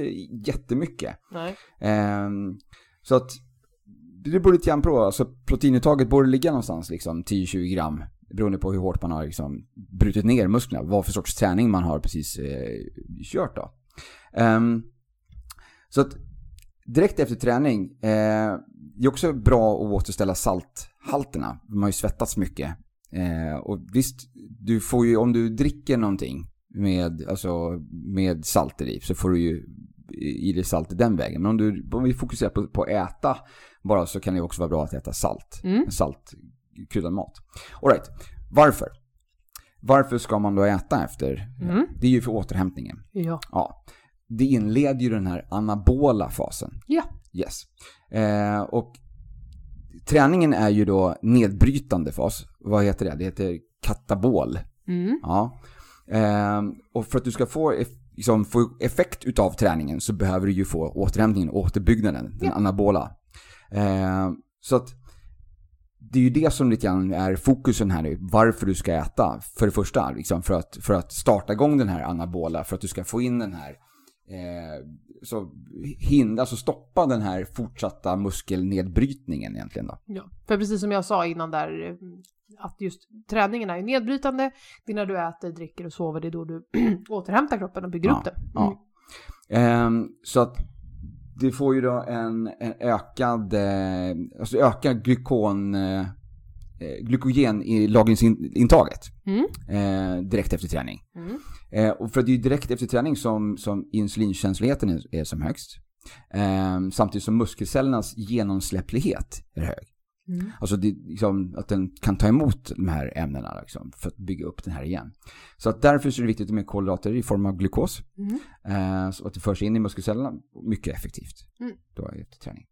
jättemycket. Nej. Ehm, så att det beror lite grann på. Alltså proteinuttaget borde ligga någonstans liksom 10-20 gram. Beroende på hur hårt man har liksom brutit ner musklerna. Vad för sorts träning man har precis eh, kört då. Ehm, så att direkt efter träning. Eh, det är också bra att återställa salthalterna. Man har ju svettats mycket. Eh, och visst, du får ju, om du dricker någonting med, alltså, med salter i så får du ju i dig salt den vägen. Men om, du, om vi fokuserar på, på äta bara så kan det också vara bra att äta salt. Mm. Salt, kryddad mat. Alright, varför? Varför ska man då äta efter? Mm. Det är ju för återhämtningen. Ja. Ja. Det inleder ju den här anabola fasen. Ja. Yes. Eh, och träningen är ju då nedbrytande fas. Vad heter det? Det heter katabol. Mm. Ja. Eh, och för att du ska få, eff- liksom, få effekt utav träningen så behöver du ju få återhämtningen, återbyggnaden, den Ja. anabola. Eh, så att det är ju det som lite grann är fokusen här nu, varför du ska äta. För det första, liksom för, att, för att starta igång den här anabola, för att du ska få in den här, eh, så hindra, alltså stoppa den här fortsatta muskelnedbrytningen egentligen då. Ja, för precis som jag sa innan där, eh, att just träningen är ju nedbrytande. Det är när du äter, dricker och sover, det är då du *clears throat* återhämtar kroppen och bygger Ja, upp den. Mm. ja. Ehm, så att det får ju då en, en ökad, eh, alltså ökad glykon, eh, eh, glykogen i lagringsintaget Mm. eh, direkt efter träning. Mm. Eh, och för det är ju direkt efter träning som, som insulinkänsligheten är, är som högst. Eh, samtidigt som muskelcellernas genomsläpplighet är hög. Mm. Alltså det, liksom, att den kan ta emot de här ämnena liksom, för att bygga upp den här igen. Så att därför så är det viktigt med kolhydrater i form av glukos. Mm. Eh, så att det förs in i muskelcellerna mycket effektivt Mm. då efter träning.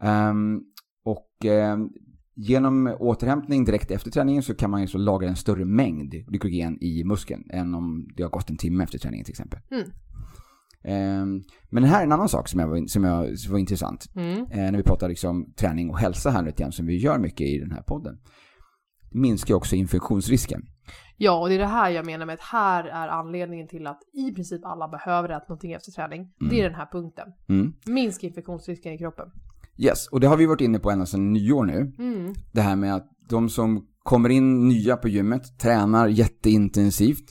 Ehm, och ehm, genom återhämtning direkt efter träningen så kan man ju så lagra en större mängd glykogen i muskeln än om det har gått en timme efter träningen till exempel. Mm. Ehm, men här är en annan sak som, jag var, som, jag, som var intressant. Mm. Eh, när vi pratar liksom träning och hälsa här lite grann som vi gör mycket i den här podden. Det minskar också infektionsrisken. Ja, och det är det här jag menar med att här är anledningen till att i princip alla behöver äta någonting efter träning. Det är den här punkten. Mm. Minska infektionsrisken i kroppen. Yes, och det har vi varit inne på ända sedan nyår nu. Mm. Det här med att de som kommer in nya på gymmet tränar jätteintensivt.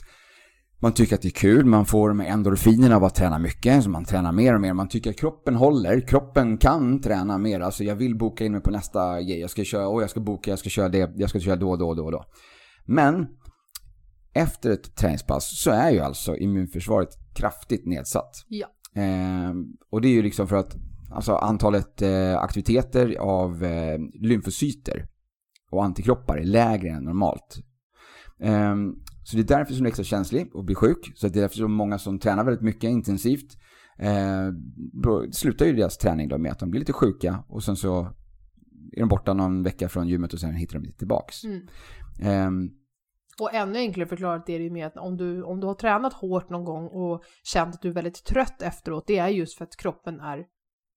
Man tycker att det är kul, man får de endorfinerna av att träna mycket, så man tränar mer och mer. Man tycker att kroppen håller, kroppen kan träna mer. Alltså jag vill boka in mig på nästa grej, jag ska köra, och jag ska boka, jag ska köra det, jag ska köra då, då, då, då. Men efter ett träningspass så är ju alltså immunförsvaret kraftigt nedsatt. Ja. Eh, och det är ju liksom för att alltså antalet eh, aktiviteter av eh, lymfocyter och antikroppar är lägre än normalt. Eh, så det är därför som du är extra känslig och blir sjuk. Så det är därför som många som tränar väldigt mycket intensivt eh, slutar ju deras träning då med att de blir lite sjuka och sen så är de borta någon vecka från gymmet och sen hittar de inte tillbaks. Mm. Ehm, Och ännu enklare förklarat är det ju med att om du, om du har tränat hårt någon gång och känt att du är väldigt trött efteråt, det är just för att kroppen är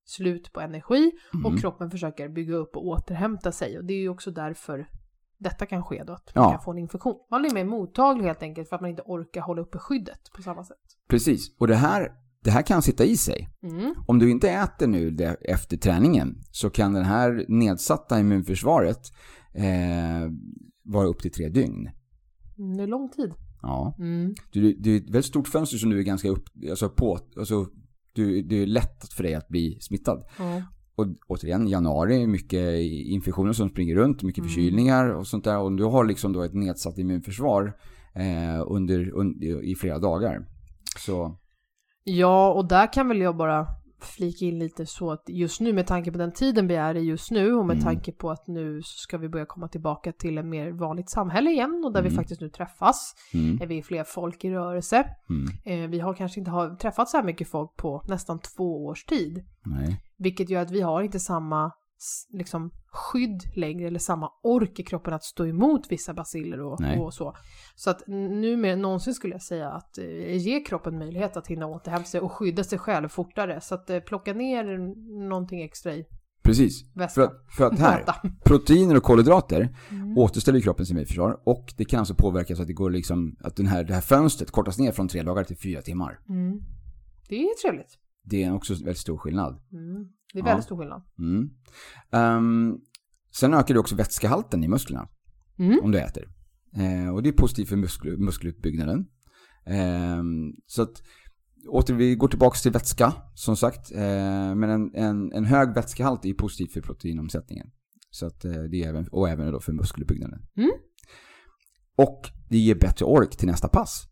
slut på energi Mm. och kroppen försöker bygga upp och återhämta sig. Och det är ju också därför detta kan ske då, att Ja. man kan få en infektion. Man blir mer mottaglig helt enkelt för att man inte orkar hålla uppe skyddet på samma sätt. Precis. Och det här, det här kan sitta i sig. Mm. Om du inte äter nu det, efter träningen så kan det här nedsatta immunförsvaret eh, vara upp till tre dygn. Mm, Det är lång tid. Ja. Mm. Du, det är ett väldigt stort fönster som du är ganska upp, alltså på, alltså du, det är lätt för dig att bli smittad. Ja. Och återigen, januari, är mycket infektioner som springer runt, mycket Mm. förkylningar och sånt där. Och du har liksom då ett nedsatt immunförsvar eh, under, under, i flera dagar. Så, Ja, och där kan väl jag bara flika in lite så att just nu med tanke på den tiden vi är i just nu och med Mm. tanke på att nu ska vi börja komma tillbaka till en mer vanligt samhälle igen och där vi Mm. faktiskt nu träffas. mm, Är vi fler folk i rörelse. mm, Eh, vi har kanske inte har träffat så här mycket folk på nästan två års tid. nej. Vilket gör att vi har inte samma liksom, skydd längre eller samma ork i kroppen att stå emot vissa basiller och, och så. Så att nu mer än någonsin skulle jag säga att eh, ge kroppen möjlighet att hinna återhämta sig och skydda sig själv fortare. Så att eh, plocka ner någonting extra i Precis. För att, för att här, *laughs* proteiner och kolhydrater Mm. återställer kroppens immunförsvar och det kan alltså påverka så att det går liksom, att den här, det här fönstret kortas ner från tre dagar till fyra timmar. Mm. Det är trevligt. Det är också väldigt stor skillnad. Mm. Det är Ja. väldigt stor skillnad. Mm. Ehm, sen ökar det också vätskehalten i musklerna Mm. om du äter. Eh, och det är positivt för muskel, muskelutbyggnaden. Ehm, så att, åter, vi går tillbaka till vätska, som sagt. Eh, men en, en, en hög vätskehalt är positivt för proteinomsättningen. Så att, eh, det är även, och även då för muskelutbyggnaden. Mm. Och det ger bättre ork till nästa pass.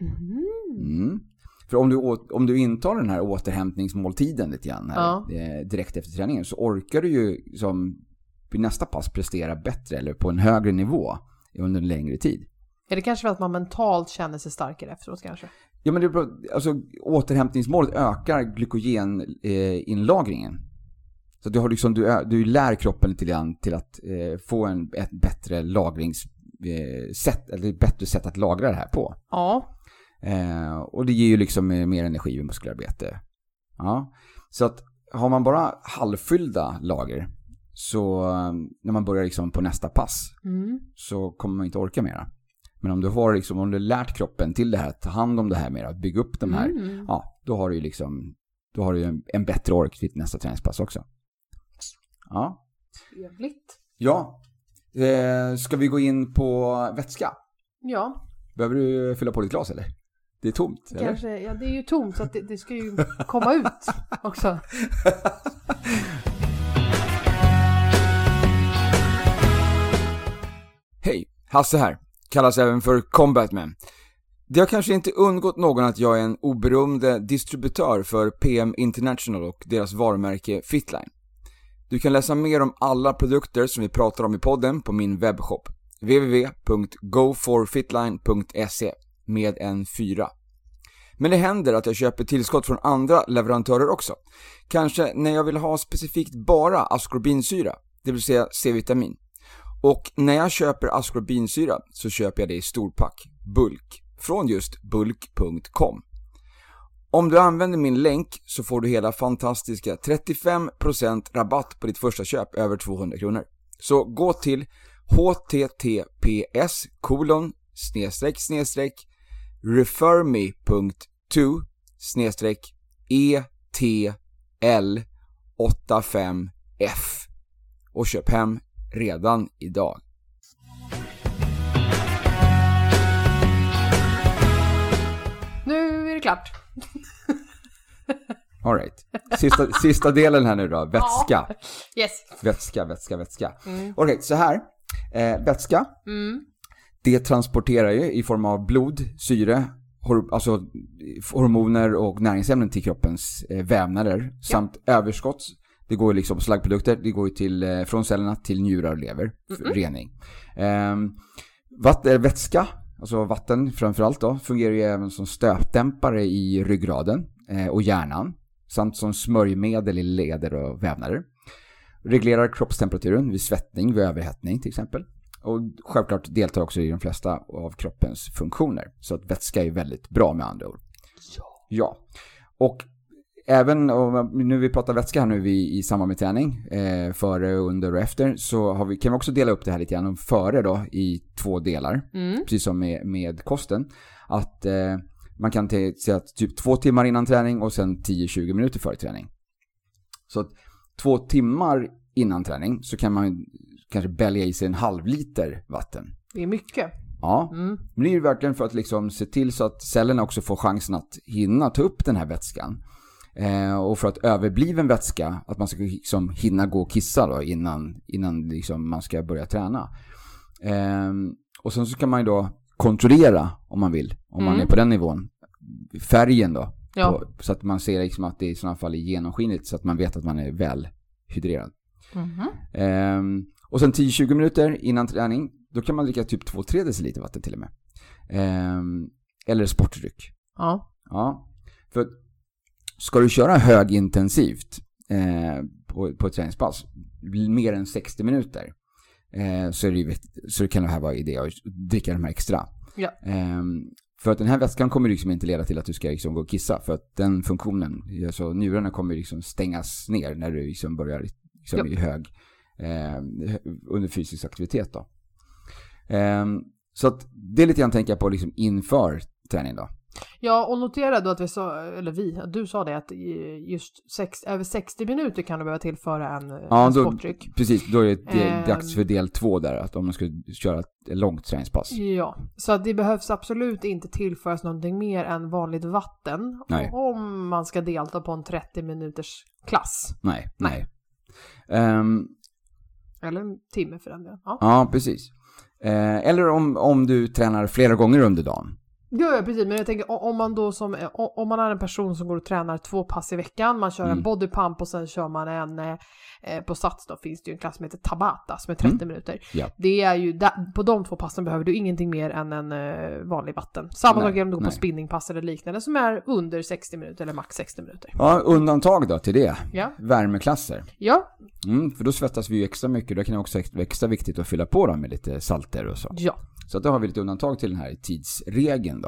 Mm. För om du, om du intar den här återhämtningsmåltiden lite grann här, Ja. eh, direkt efter träningen så orkar du ju som vid nästa pass prestera bättre eller på en högre nivå under en längre tid. Är det kanske för att man mentalt känner sig starkare efteråt kanske? Ja men det alltså återhämtningsmålet ökar glykogeninlagringen. Så du, har liksom, du, du lär kroppen lite grann till att eh, få en, ett bättre lagringssätt, eh, eller ett bättre sätt att lagra det här på. Ja. Eh, och det ger ju liksom mer energi vid muskelarbete. Ja. Så att har man bara halvfyllda lager så när man börjar liksom på nästa pass Mm. så kommer man inte orka mera. Men om du har liksom, om du lärt kroppen till det här, ta hand om det här mer, att bygga upp de här, Mm. ja, då har du ju liksom, då har du en, en bättre ork vid nästa träningspass också. Ja. Trevligt. Ja. Eh, ska vi gå in på vätska? Ja, Behöver du fylla på ditt glas eller? Det är tomt, eller? kanske. Ja, det är ju tomt så att det, det ska ju komma ut också. Hej, Hasse här. Kallas även för Combatman. Det har kanske inte undgått någon att jag är en oberoende distributör för PM International och deras varumärke Fitline. Du kan läsa mer om alla produkter som vi pratar om i podden på min webbshop www.goforfitline.se med en 4. Men det händer att jag köper tillskott från andra leverantörer också. Kanske när jag vill ha specifikt bara askorbinsyra, det vill säga C-vitamin. Och när jag köper askorbinsyra så köper jag det i storpack, bulk, från just bulk.com. Om du använder min länk så får du hela fantastiska 35% rabatt på ditt första köp över 200 kronor. Så gå till https kolon snedstreck snedstreck referme.to snedstreck etl85f och köp hem redan idag. Nu är det klart. *laughs* Alright. Sista, sista delen här nu då, vätska. Yes. Vätska, vätska, vätska. Mm. Okej, så här. Eh, vätska, Mm. Det transporterar ju i form av blod, syre, hor- alltså hormoner och näringsämnen till kroppens eh, vävnader. Samt överskott. Det går ju liksom slaggprodukter, det går ju till, eh, från cellerna till njurar och lever för rening. Eh, vatt, eh, vätska, alltså vatten framförallt då, fungerar ju även som stötdämpare i ryggraden och hjärnan. Samt som smörjmedel i leder och vävnader. Reglerar kroppstemperaturen vid svettning, vid överhettning till exempel. Och självklart deltar också i de flesta av kroppens funktioner. Så att vätska är väldigt bra med andra ord. Ja. Ja. Och även om nu vi pratar vätska här nu vi, i samband med träning, eh, före, under och efter, så vi, kan vi också dela upp det här lite grann före då i två delar. Mm. Precis som med, med kosten. Att eh, man kan säga att typ två timmar innan träning och sen 10-20 minuter före träning. Så att två timmar innan träning så kan man kanske bälga i sig en halv liter vatten. Det är mycket. Ja, Mm. men det är ju verkligen för att liksom se till så att cellerna också får chansen att hinna ta upp den här vätskan. Eh, och för att överbliven vätska, att man ska liksom hinna gå och kissa då innan, innan liksom man ska börja träna. Eh, och sen så kan man ju då kontrollera om man vill, om man Mm. är på den nivån, färgen då. Ja. På, så att man ser liksom att det i sådana fall är genomskinligt så att man vet att man är väl hydrerad. Mhm. Ehm, och sen 10-20 minuter innan träning, då kan man dricka typ 2-3 deciliter vatten till och med. Ehm, eller sportdryck. Ja. Ja, för ska du köra högintensivt eh, på, på ett träningspass, mer än 60 minuter, eh, så, är det så kan det här vara idé att dricka de här extra. Ja. Ehm, för att den här vätskan kommer liksom inte leda till att du ska liksom gå och kissa, för att den funktionen, alltså njurarna kommer liksom stängas ner när du liksom börjar liksom Ja. i hög, eh, under fysisk aktivitet då. Ehm, så att det är lite grann tänka på liksom inför träning då. Ja, och notera då att vi sa, eller vi, du sa det att just sex, över 60 minuter kan du behöva tillföra en, Ja, en då- sportdryck. Precis, då är det Ehm. dags för del två där, att om man ska köra ett långt träningspass. Ja, så att det behövs absolut inte tillföras någonting mer än vanligt vatten Nej. om man ska delta på en 30 minuters klass. Nej, nej. Ehm, eller en timme för den delen. Ja. ja, precis. Eh, eller om, om du tränar flera gånger under dagen. Ja, precis. Men jag tänker om man då som, om man är en person som går och tränar två pass i veckan, man kör Mm. en bodypump och sen kör man en, eh, eh, på Sats då finns det ju en klass som heter Tabata som är 30 minuter. Mm. Ja. Det är ju, på de två passen behöver du ingenting mer än en eh, vanlig vatten. Samma sak om du går på spinningpass eller liknande som är under 60 minuter eller max 60 minuter. Ja, undantag då till det. Ja, Värmeklasser. ja, Mm, för då svettas vi ju extra mycket. Då kan det också vara extra viktigt att fylla på dem med lite salter och så. ja. Så att då har vi lite undantag till den här tidsregeln då.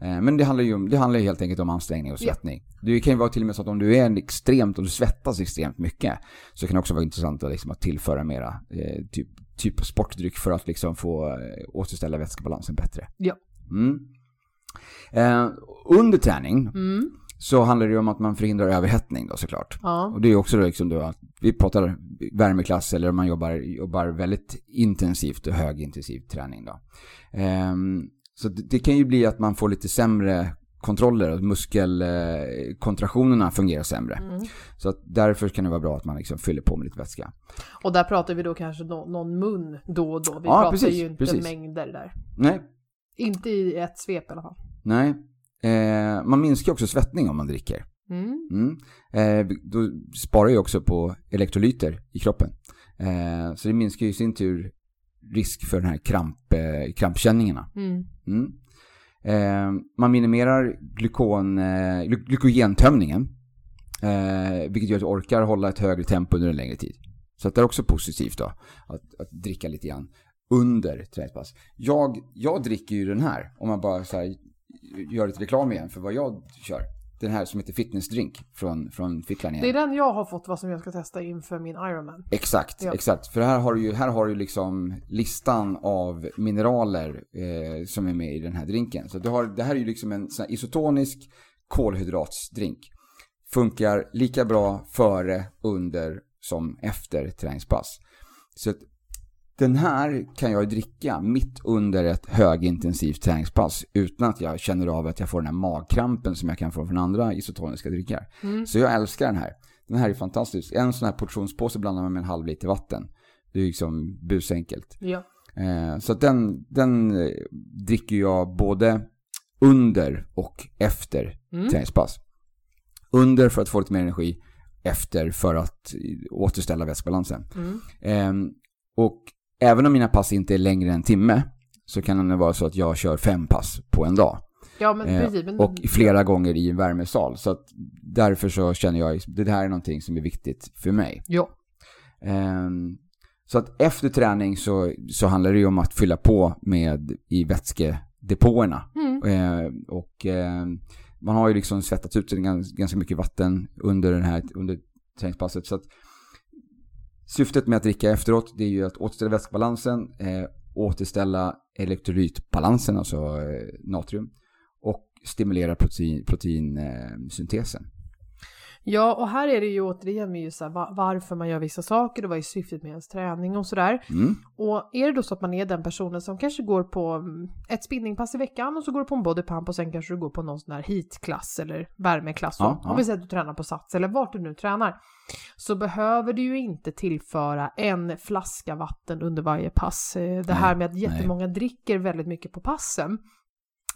Eh, men det handlar ju det handlar ju helt enkelt om ansträngning och Ja. svettning. Det kan ju vara till och med så att om du är extremt, och du svettas extremt mycket, så kan det också vara intressant att, liksom, att tillföra mera eh, typ, typ sportdryck för att liksom få eh, återställa vätskebalansen bättre. Ja. Mm. Eh, under träning Mm. så handlar det ju om att man förhindrar överhettning då såklart. Ja. Och det är också då liksom då att vi pratar värmeklass eller om man jobbar, jobbar väldigt intensivt och högintensiv träning då. Ehm, så det, det kan ju bli att man får lite sämre kontroller och muskelkontraktionerna fungerar sämre. Mm. Så att därför kan det vara bra att man liksom fyller på med lite vätska. Och där pratar vi då kanske nå- någon mun då och då. Vi Ja, pratar precis, ju inte precis. mängder där. Nej, Inte i ett svep i alla fall. nej. Eh, man minskar också svettning om man dricker. Mm. Mm. Eh, då sparar ju också på elektrolyter i kroppen. Eh, så det minskar ju i sin tur risk för den här kramp, eh, krampkänningarna. Mm. Mm. Eh, man minimerar glykon, eh, gly- glykogentömningen. Eh, vilket gör att du orkar hålla ett högre tempo under en längre tid. Så att det är också positivt då. Att, att dricka lite grann under träningspass. Jag, jag dricker ju den här, om man bara så här, gör lite reklam igen för vad jag kör. Den här som heter fitnessdrink från, från Fitline Det är igen. den jag har fått vad som jag ska testa inför min Ironman. Exakt, Ja. exakt. För här har du ju, här har du liksom listan av mineraler eh, som är med i den här drinken. Så du har, det här är ju liksom en sån isotonisk kolhydratsdrink. Funkar lika bra före, under som efter träningspass. Så den här kan jag dricka mitt under ett högintensivt träningspass utan att jag känner av att jag får den här magkrampen som jag kan få från andra isotoniska drycker. Mm. Så jag älskar den här. Den här är fantastisk. En sån här portionspåse blandar man med en halv liter vatten. Det är liksom busenkelt. Ja. Eh, så den, den eh, dricker jag både under och efter Mm. träningspass. Under för att få lite mer energi, efter för att eh, återställa vätskebalansen. Mm. Ehm, och även om mina pass inte är längre än en timme så kan det vara så att jag kör fem pass på en dag. Ja men Eh, precis. Men, Och flera gånger i en värmesal. Så att därför så känner jag att det här är någonting som är viktigt för mig. Ja. Ehm, Så att efter träning så, så handlar det ju om att fylla på med i vätskedepåerna. Mm. Eh, och eh, man har ju liksom svettats ut ganska mycket vatten under, den här, under träningspasset. Så att syftet med att dricka efteråt det är ju att återställa vätskebalansen, eh, återställa elektrolytbalansen, alltså eh, natrium, och stimulera protein, proteinsyntesen. Ja, och här är det ju återigen med just så här, va- varför man gör vissa saker och vad är syftet med ens träning och sådär. Mm. Och är det då så att man är den personen som kanske går på mm, ett spinningpass i veckan och så går du på en bodypump och sen kanske du går på någon sån här heatklass eller värmeklass. Ja, ja. Om vi säger att du tränar på Sats eller vart du nu tränar. Så behöver du ju inte tillföra en flaska vatten under varje pass. Eh, Det här med att jättemånga dricker väldigt mycket på passen.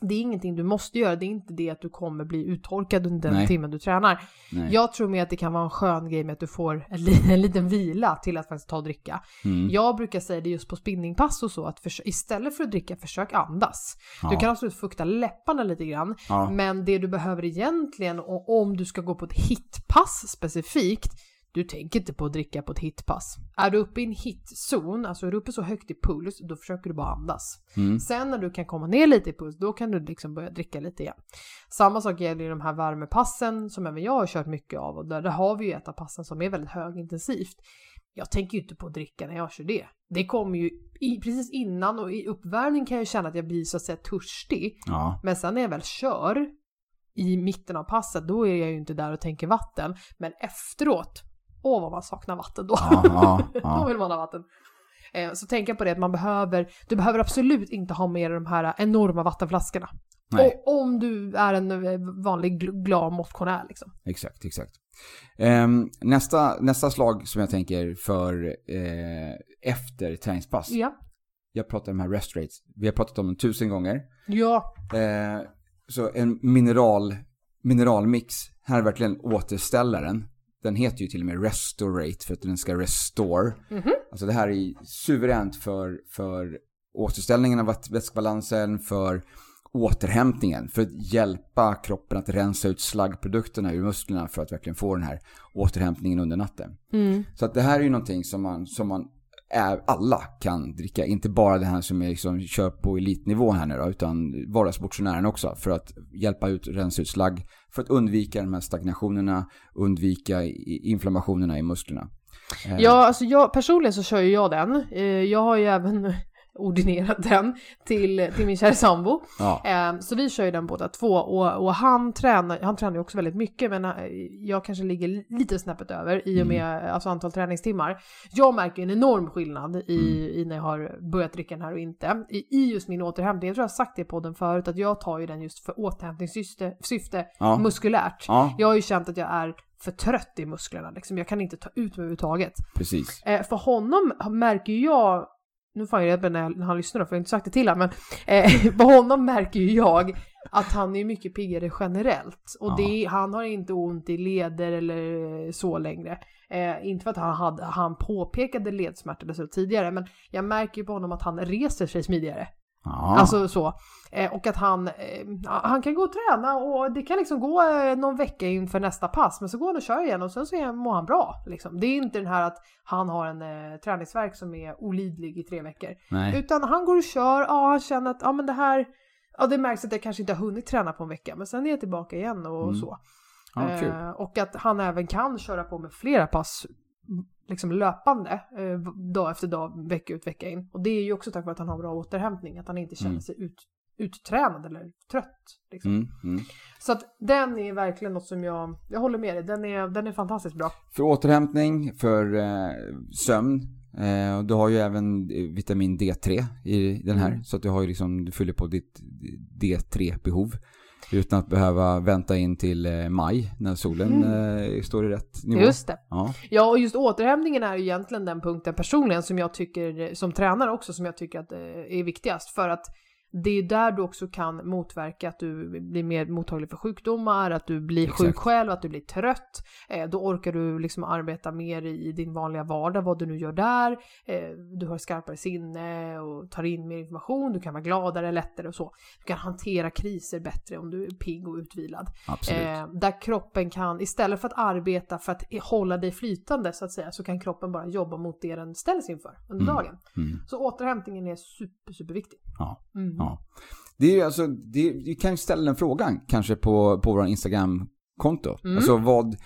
Det är ingenting du måste göra, det är inte det att du kommer bli uttorkad under den Nej. timmen du tränar. Nej. Jag tror mer att det kan vara en skön grej med att du får en, li- en liten vila till att faktiskt ta och dricka. Mm. Jag brukar säga det just på spinningpass och så att istället för att dricka, försök andas. Du Ja. kan absolut fukta läpparna lite grann, Ja. men det du behöver egentligen och om du ska gå på ett hitpass specifikt, du tänker inte på att dricka på ett hitpass. Är du uppe i en hitzon, alltså är du uppe så högt i puls, då försöker du bara andas. Mm. Sen när du kan komma ner lite i puls, då kan du liksom börja dricka lite igen. Samma sak gäller ju de här värmepassen som även jag har kört mycket av och där, där har vi ju ett av passen som är väldigt högintensivt. Jag tänker ju inte på att dricka när jag kör det. Det kommer ju i, precis innan och i uppvärmning kan jag känna att jag blir så att säga törstig. Ja. Men sen när jag väl kör i mitten av passet, då är jag ju inte där och tänker vatten. Men efteråt, åh vad man saknar vatten då. Ja, ja, *laughs* då vill man ha vatten. Eh, Så tänka på det att man behöver, du behöver absolut inte ha med dig de här enorma vattenflaskorna. Nej. Och om du är en eh, vanlig gl- glad motionär liksom. Exakt, exakt. Ehm, nästa, nästa slag som jag tänker för eh, efter träningspass. Ja. Jag pratar om de här rest rates. Vi har pratat om dem tusen gånger. Ja. Eh, så en mineral, mineralmix, här är verkligen återställaren. Den heter ju till och med Restorate för att den ska restore. Mhm. Alltså det här är suveränt för, för återställningen av väts- vätskebalansen, för återhämtningen, för att hjälpa kroppen att rensa ut slaggprodukterna ur musklerna för att verkligen få den här återhämtningen under natten. Mm. Så att det här är ju någonting som man, som man är, alla kan dricka. Inte bara det här som är liksom, kör på elitnivå här nu då, utan vardagsmotionären också. För att hjälpa ut, rensa ut slagg. För att undvika de här stagnationerna, undvika inflammationerna i musklerna. Eh. Ja, alltså jag, personligen så kör ju jag den. Eh, jag har ju även ordinerat den till, till min kära sambo. Ja, Eh, Så vi kör ju den båda två och, och han, tränar, han tränar ju också väldigt mycket men eh, jag kanske ligger lite snäppet över i och med eh, alltså, antal träningstimmar. Jag märker en enorm skillnad i, i när jag har börjat dricka den här och inte. I, I just min återhämtning, jag tror jag har sagt det i podden förut, att jag tar ju den just för återhämtningssyfte syfte, ja, muskulärt. ja Jag har ju känt att jag är för trött i musklerna liksom. Jag kan inte ta ut mig överhuvudtaget. precis. Eh, för honom märker jag, nu får jag reda när, jag- när han lyssnar då, för jag har inte sagt det till honom, men eh, *laughs* på honom märker ju jag att han är mycket piggare generellt. Och Ja. det, han har inte ont i leder eller så längre. Eh, inte för att han, hade, han påpekade så tidigare, men jag märker ju på honom att han reser sig smidigare. Ja, Alltså så. Eh, och att han, eh, han kan gå och träna och det kan liksom gå eh, någon vecka inför nästa pass. Men så går han och kör igen och sen så mår han bra. Liksom. Det är inte den här att han har en eh, träningsverk som är olidlig i tre veckor. nej. Utan han går och kör, ja han känner att ja men det här, ja det märks att jag kanske inte har hunnit träna på en vecka. Men sen är jag tillbaka igen och Mm. så. Ja. Eh, och att han även kan köra på med flera pass liksom löpande eh, dag efter dag, vecka ut, vecka in. Och det är ju också tack vare att han har bra återhämtning, att han inte känner Mm. sig ut, uttränad eller trött. Liksom. Mm, mm. Så att den är verkligen något som jag, jag håller med dig, den är, den är fantastiskt bra. För återhämtning, för eh, sömn. Eh, du har ju även eh, vitamin D3 i den här. Mm. Så att du har ju liksom, du fyller på ditt D3-behov. Utan att behöva vänta in till eh, maj när solen eh, står i rätt nivå. Mm. Just det. Ja, Ja, och just återhämtningen är ju egentligen den punkten personligen som jag tycker, som tränare också, som jag tycker att eh, är viktigast. För att det är där du också kan motverka att du blir mer mottaglig för sjukdomar, att du blir Exakt. sjuk själv, att du blir trött. Eh, då orkar du liksom arbeta mer i din vanliga vardag, vad du nu gör där. Eh, du har skarpare sinne och tar in mer information, du kan vara gladare, lättare och så. Du kan hantera kriser bättre om du är pigg och utvilad. Absolut. Eh, där kroppen kan, istället för att arbeta för att hålla dig flytande så att säga, så kan kroppen bara jobba mot det den ställs inför under Mm. dagen. Mm. Så återhämtningen är super, superviktig. Ja. Mm. Ja. Det är alltså, det, vi kan ställa den frågan kanske på, på vår Instagram-konto. Mm. Alltså vad,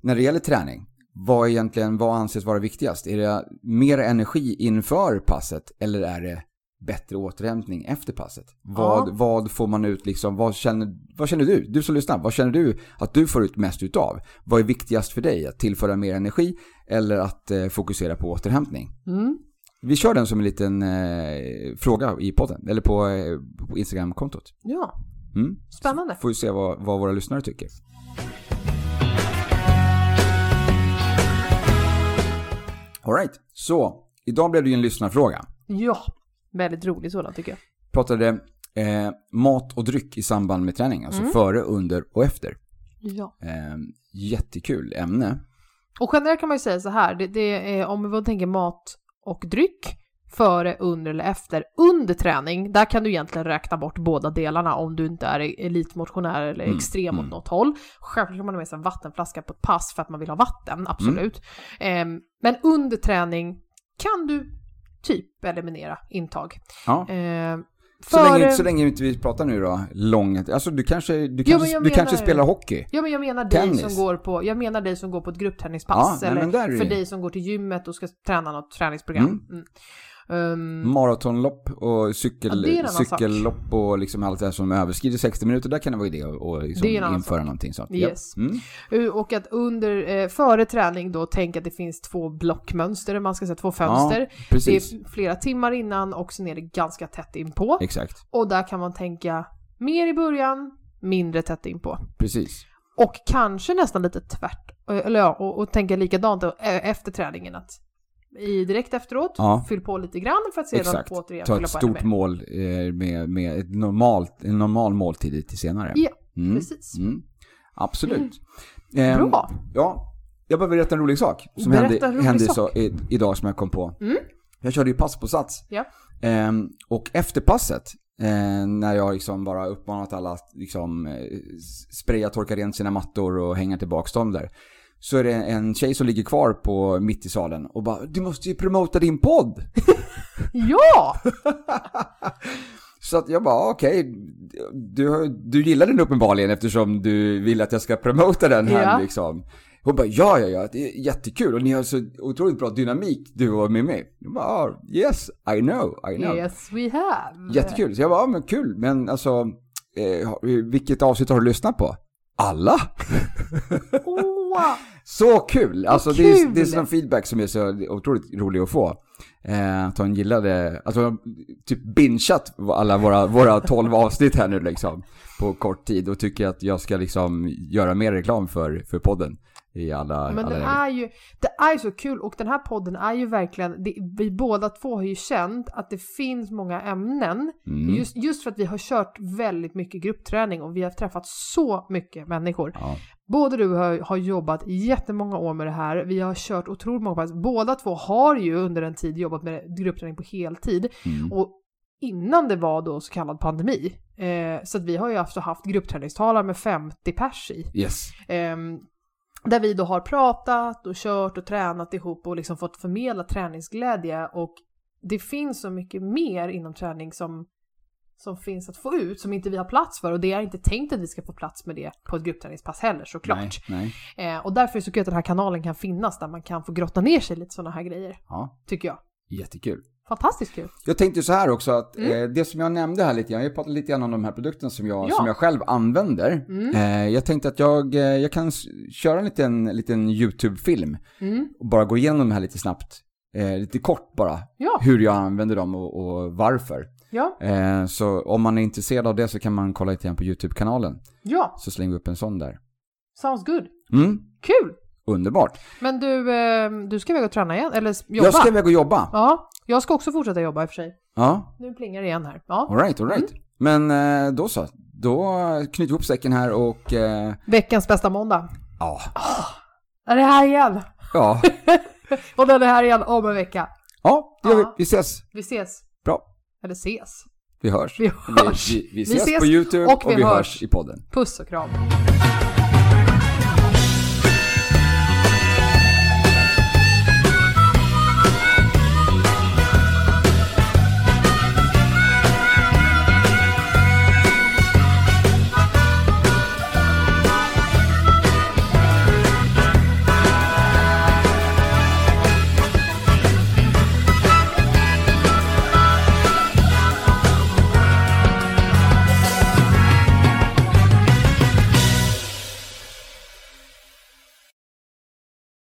när det gäller träning, vad egentligen, vad anses vara viktigast? Är det mer energi inför passet eller är det bättre återhämtning efter passet? Vad, Ja. vad får man ut liksom, vad känner, vad känner du? Du som lyssnar, vad känner du att du får ut mest utav? Vad är viktigast för dig? Att tillföra mer energi eller att eh, fokusera på återhämtning? Mm. Vi kör den som en liten eh, fråga i podden, eller på, eh, på Instagram-kontot. Ja, Mm. spännande. Får vi se vad, vad våra lyssnare tycker. Alright, så idag blev det ju en lyssnarfråga. Ja, väldigt rolig sådan tycker jag. Pratade eh, mat och dryck i samband med träning, alltså Mm. före, under och efter. Ja. Eh, jättekul ämne. Och generellt kan man ju säga så här, det, det är, om vi tänker mat och dryck, före, under eller efter. Under träning, där kan du egentligen räkna bort båda delarna om du inte är elitmotionär eller Mm, extrem åt mm. något håll. Självklart kan man ha med sig en vattenflaska på ett pass för att man vill ha vatten, absolut. Ehm, men under träning kan du typ eliminera intag. Ja. Ehm, Så, länge, så länge inte vi pratar nu då, långt, alltså du kanske, du Jo, kanske, jag du kanske spelar hockey? Ja men jag menar dig Tennis. som går på, jag menar dig som går på ett gruppträningspass Ja, nej, eller är för dig som går till gymmet och ska träna något träningsprogram. Mm. Mm. Ehm, Maratonlopp och cykel, Ja, cykellopp och liksom allt det här som överskrider 60 minuter, där kan det vara idé att liksom införa sak. någonting sånt. Yes. Ja. Mm. Och att under, eh, före träning då tänka att det finns två blockmönster, man ska säga två fönster. Ja, det är flera timmar innan och sen är det ganska tätt inpå. Exakt. Och där kan man tänka mer i början, mindre tätt inpå. Precis. Och kanske nästan lite tvärt, eh, eller ja, och, och tänka likadant eh, efter träningen att i direkt efteråt, Ja. fyll på lite grann för att sedan Exakt. återigen Ta ett stort mål eh, med, med ett normalt, en normal måltid till senare. Ja, Mm. precis. Mm. Absolut. Ehm, Bra! Ja, jag bara berätta en rolig sak som Berätta hände, hände sak. Så, i, idag som jag kom på. Mm. Jag körde ju pass på Sats. Ja. Ehm, och efter passet, eh, när jag liksom bara uppmanat alla att liksom, eh, spraya, torka rent sina mattor och hänga tillbaka dem där. Så är det en tjej som ligger kvar på mitt i salen och bara Du måste ju promota din podd! *laughs* Ja! *laughs* Så att jag bara okej, du, du gillar den uppenbarligen eftersom du vill att jag ska promota den här Ja. liksom. Hon bara ja, ja, ja, det är jättekul och ni har så otroligt bra dynamik du och Mimmi. Jag bara ah, yes, I know, I know. Yes we have. Jättekul. Så jag bara, ja men kul, men alltså, eh, vilket avsnitt har du lyssat på? Alla? *laughs* Åh! Så kul! Alltså det är, kul! det är sån feedback som är så otroligt rolig att få. Eh, att hon gillade, alltså typ bingeat alla våra, våra 12 avsnitt här nu liksom. På kort tid och tycker att jag ska liksom göra mer reklam för, för podden. I alla, Men alla den är ju, det är ju så kul och den här podden är ju verkligen, det, vi båda två har ju känt att det finns många ämnen. Mm. Just, just för att vi har kört väldigt mycket gruppträning och vi har träffat så mycket människor. Ja, Både du har, har jobbat jättemånga år med det här, vi har kört otroligt många pass. Båda två har ju under en tid jobbat med gruppträning på heltid. mm. Och innan det var då så kallad pandemi. Eh, så att vi har ju alltså haft gruppträningstalar med 50 pers i. Yes. Ehm, där vi då har pratat och kört och tränat ihop och liksom fått förmedla träningsglädje och det finns så mycket mer inom träning som, som finns att få ut som inte vi har plats för och det är inte tänkt att vi ska få plats med det på ett gruppträningspass heller såklart. Nej, nej. Eh, och därför är det så kul att den här kanalen kan finnas där man kan få grotta ner sig lite sådana här grejer, Ja, tycker jag. jättekul. Fantastiskt kul! Jag tänkte så här också att Mm. eh, det som jag nämnde här lite grann, jag pratade lite grann om de här produkterna som jag, Ja. som jag själv använder. Mm. Eh, jag tänkte att jag, eh, jag kan köra en liten, liten YouTube-film Mm. och bara gå igenom de här lite snabbt. Eh, lite kort bara, Ja, hur jag använder dem och, och varför. ja, Eh, så om man är intresserad av det så kan man kolla lite grann på YouTube-kanalen. ja, Så slänger vi upp en sån där. sounds good. Mm, Kul! Underbart. Men du, eh, du ska iväg och träna igen, eller jobba? Jag ska iväg och jobba. Ja, jag ska också fortsätta jobba i och för sig. Ja, Nu plingar det igen här. Ja. alright, alright. Men eh, då så. Då knyter vi ihop säcken här och... Eh, Veckans bästa måndag. ja. Är det här igen? Ja. *laughs* Och den är här igen om en vecka. Ja, det gör vi. Ja. Vi ses. Vi ses. Bra. Eller ses. Vi hörs. Vi hörs. Vi, vi, vi Vi ses, ses på YouTube och och vi vi hörs. hörs i podden. Puss och kram.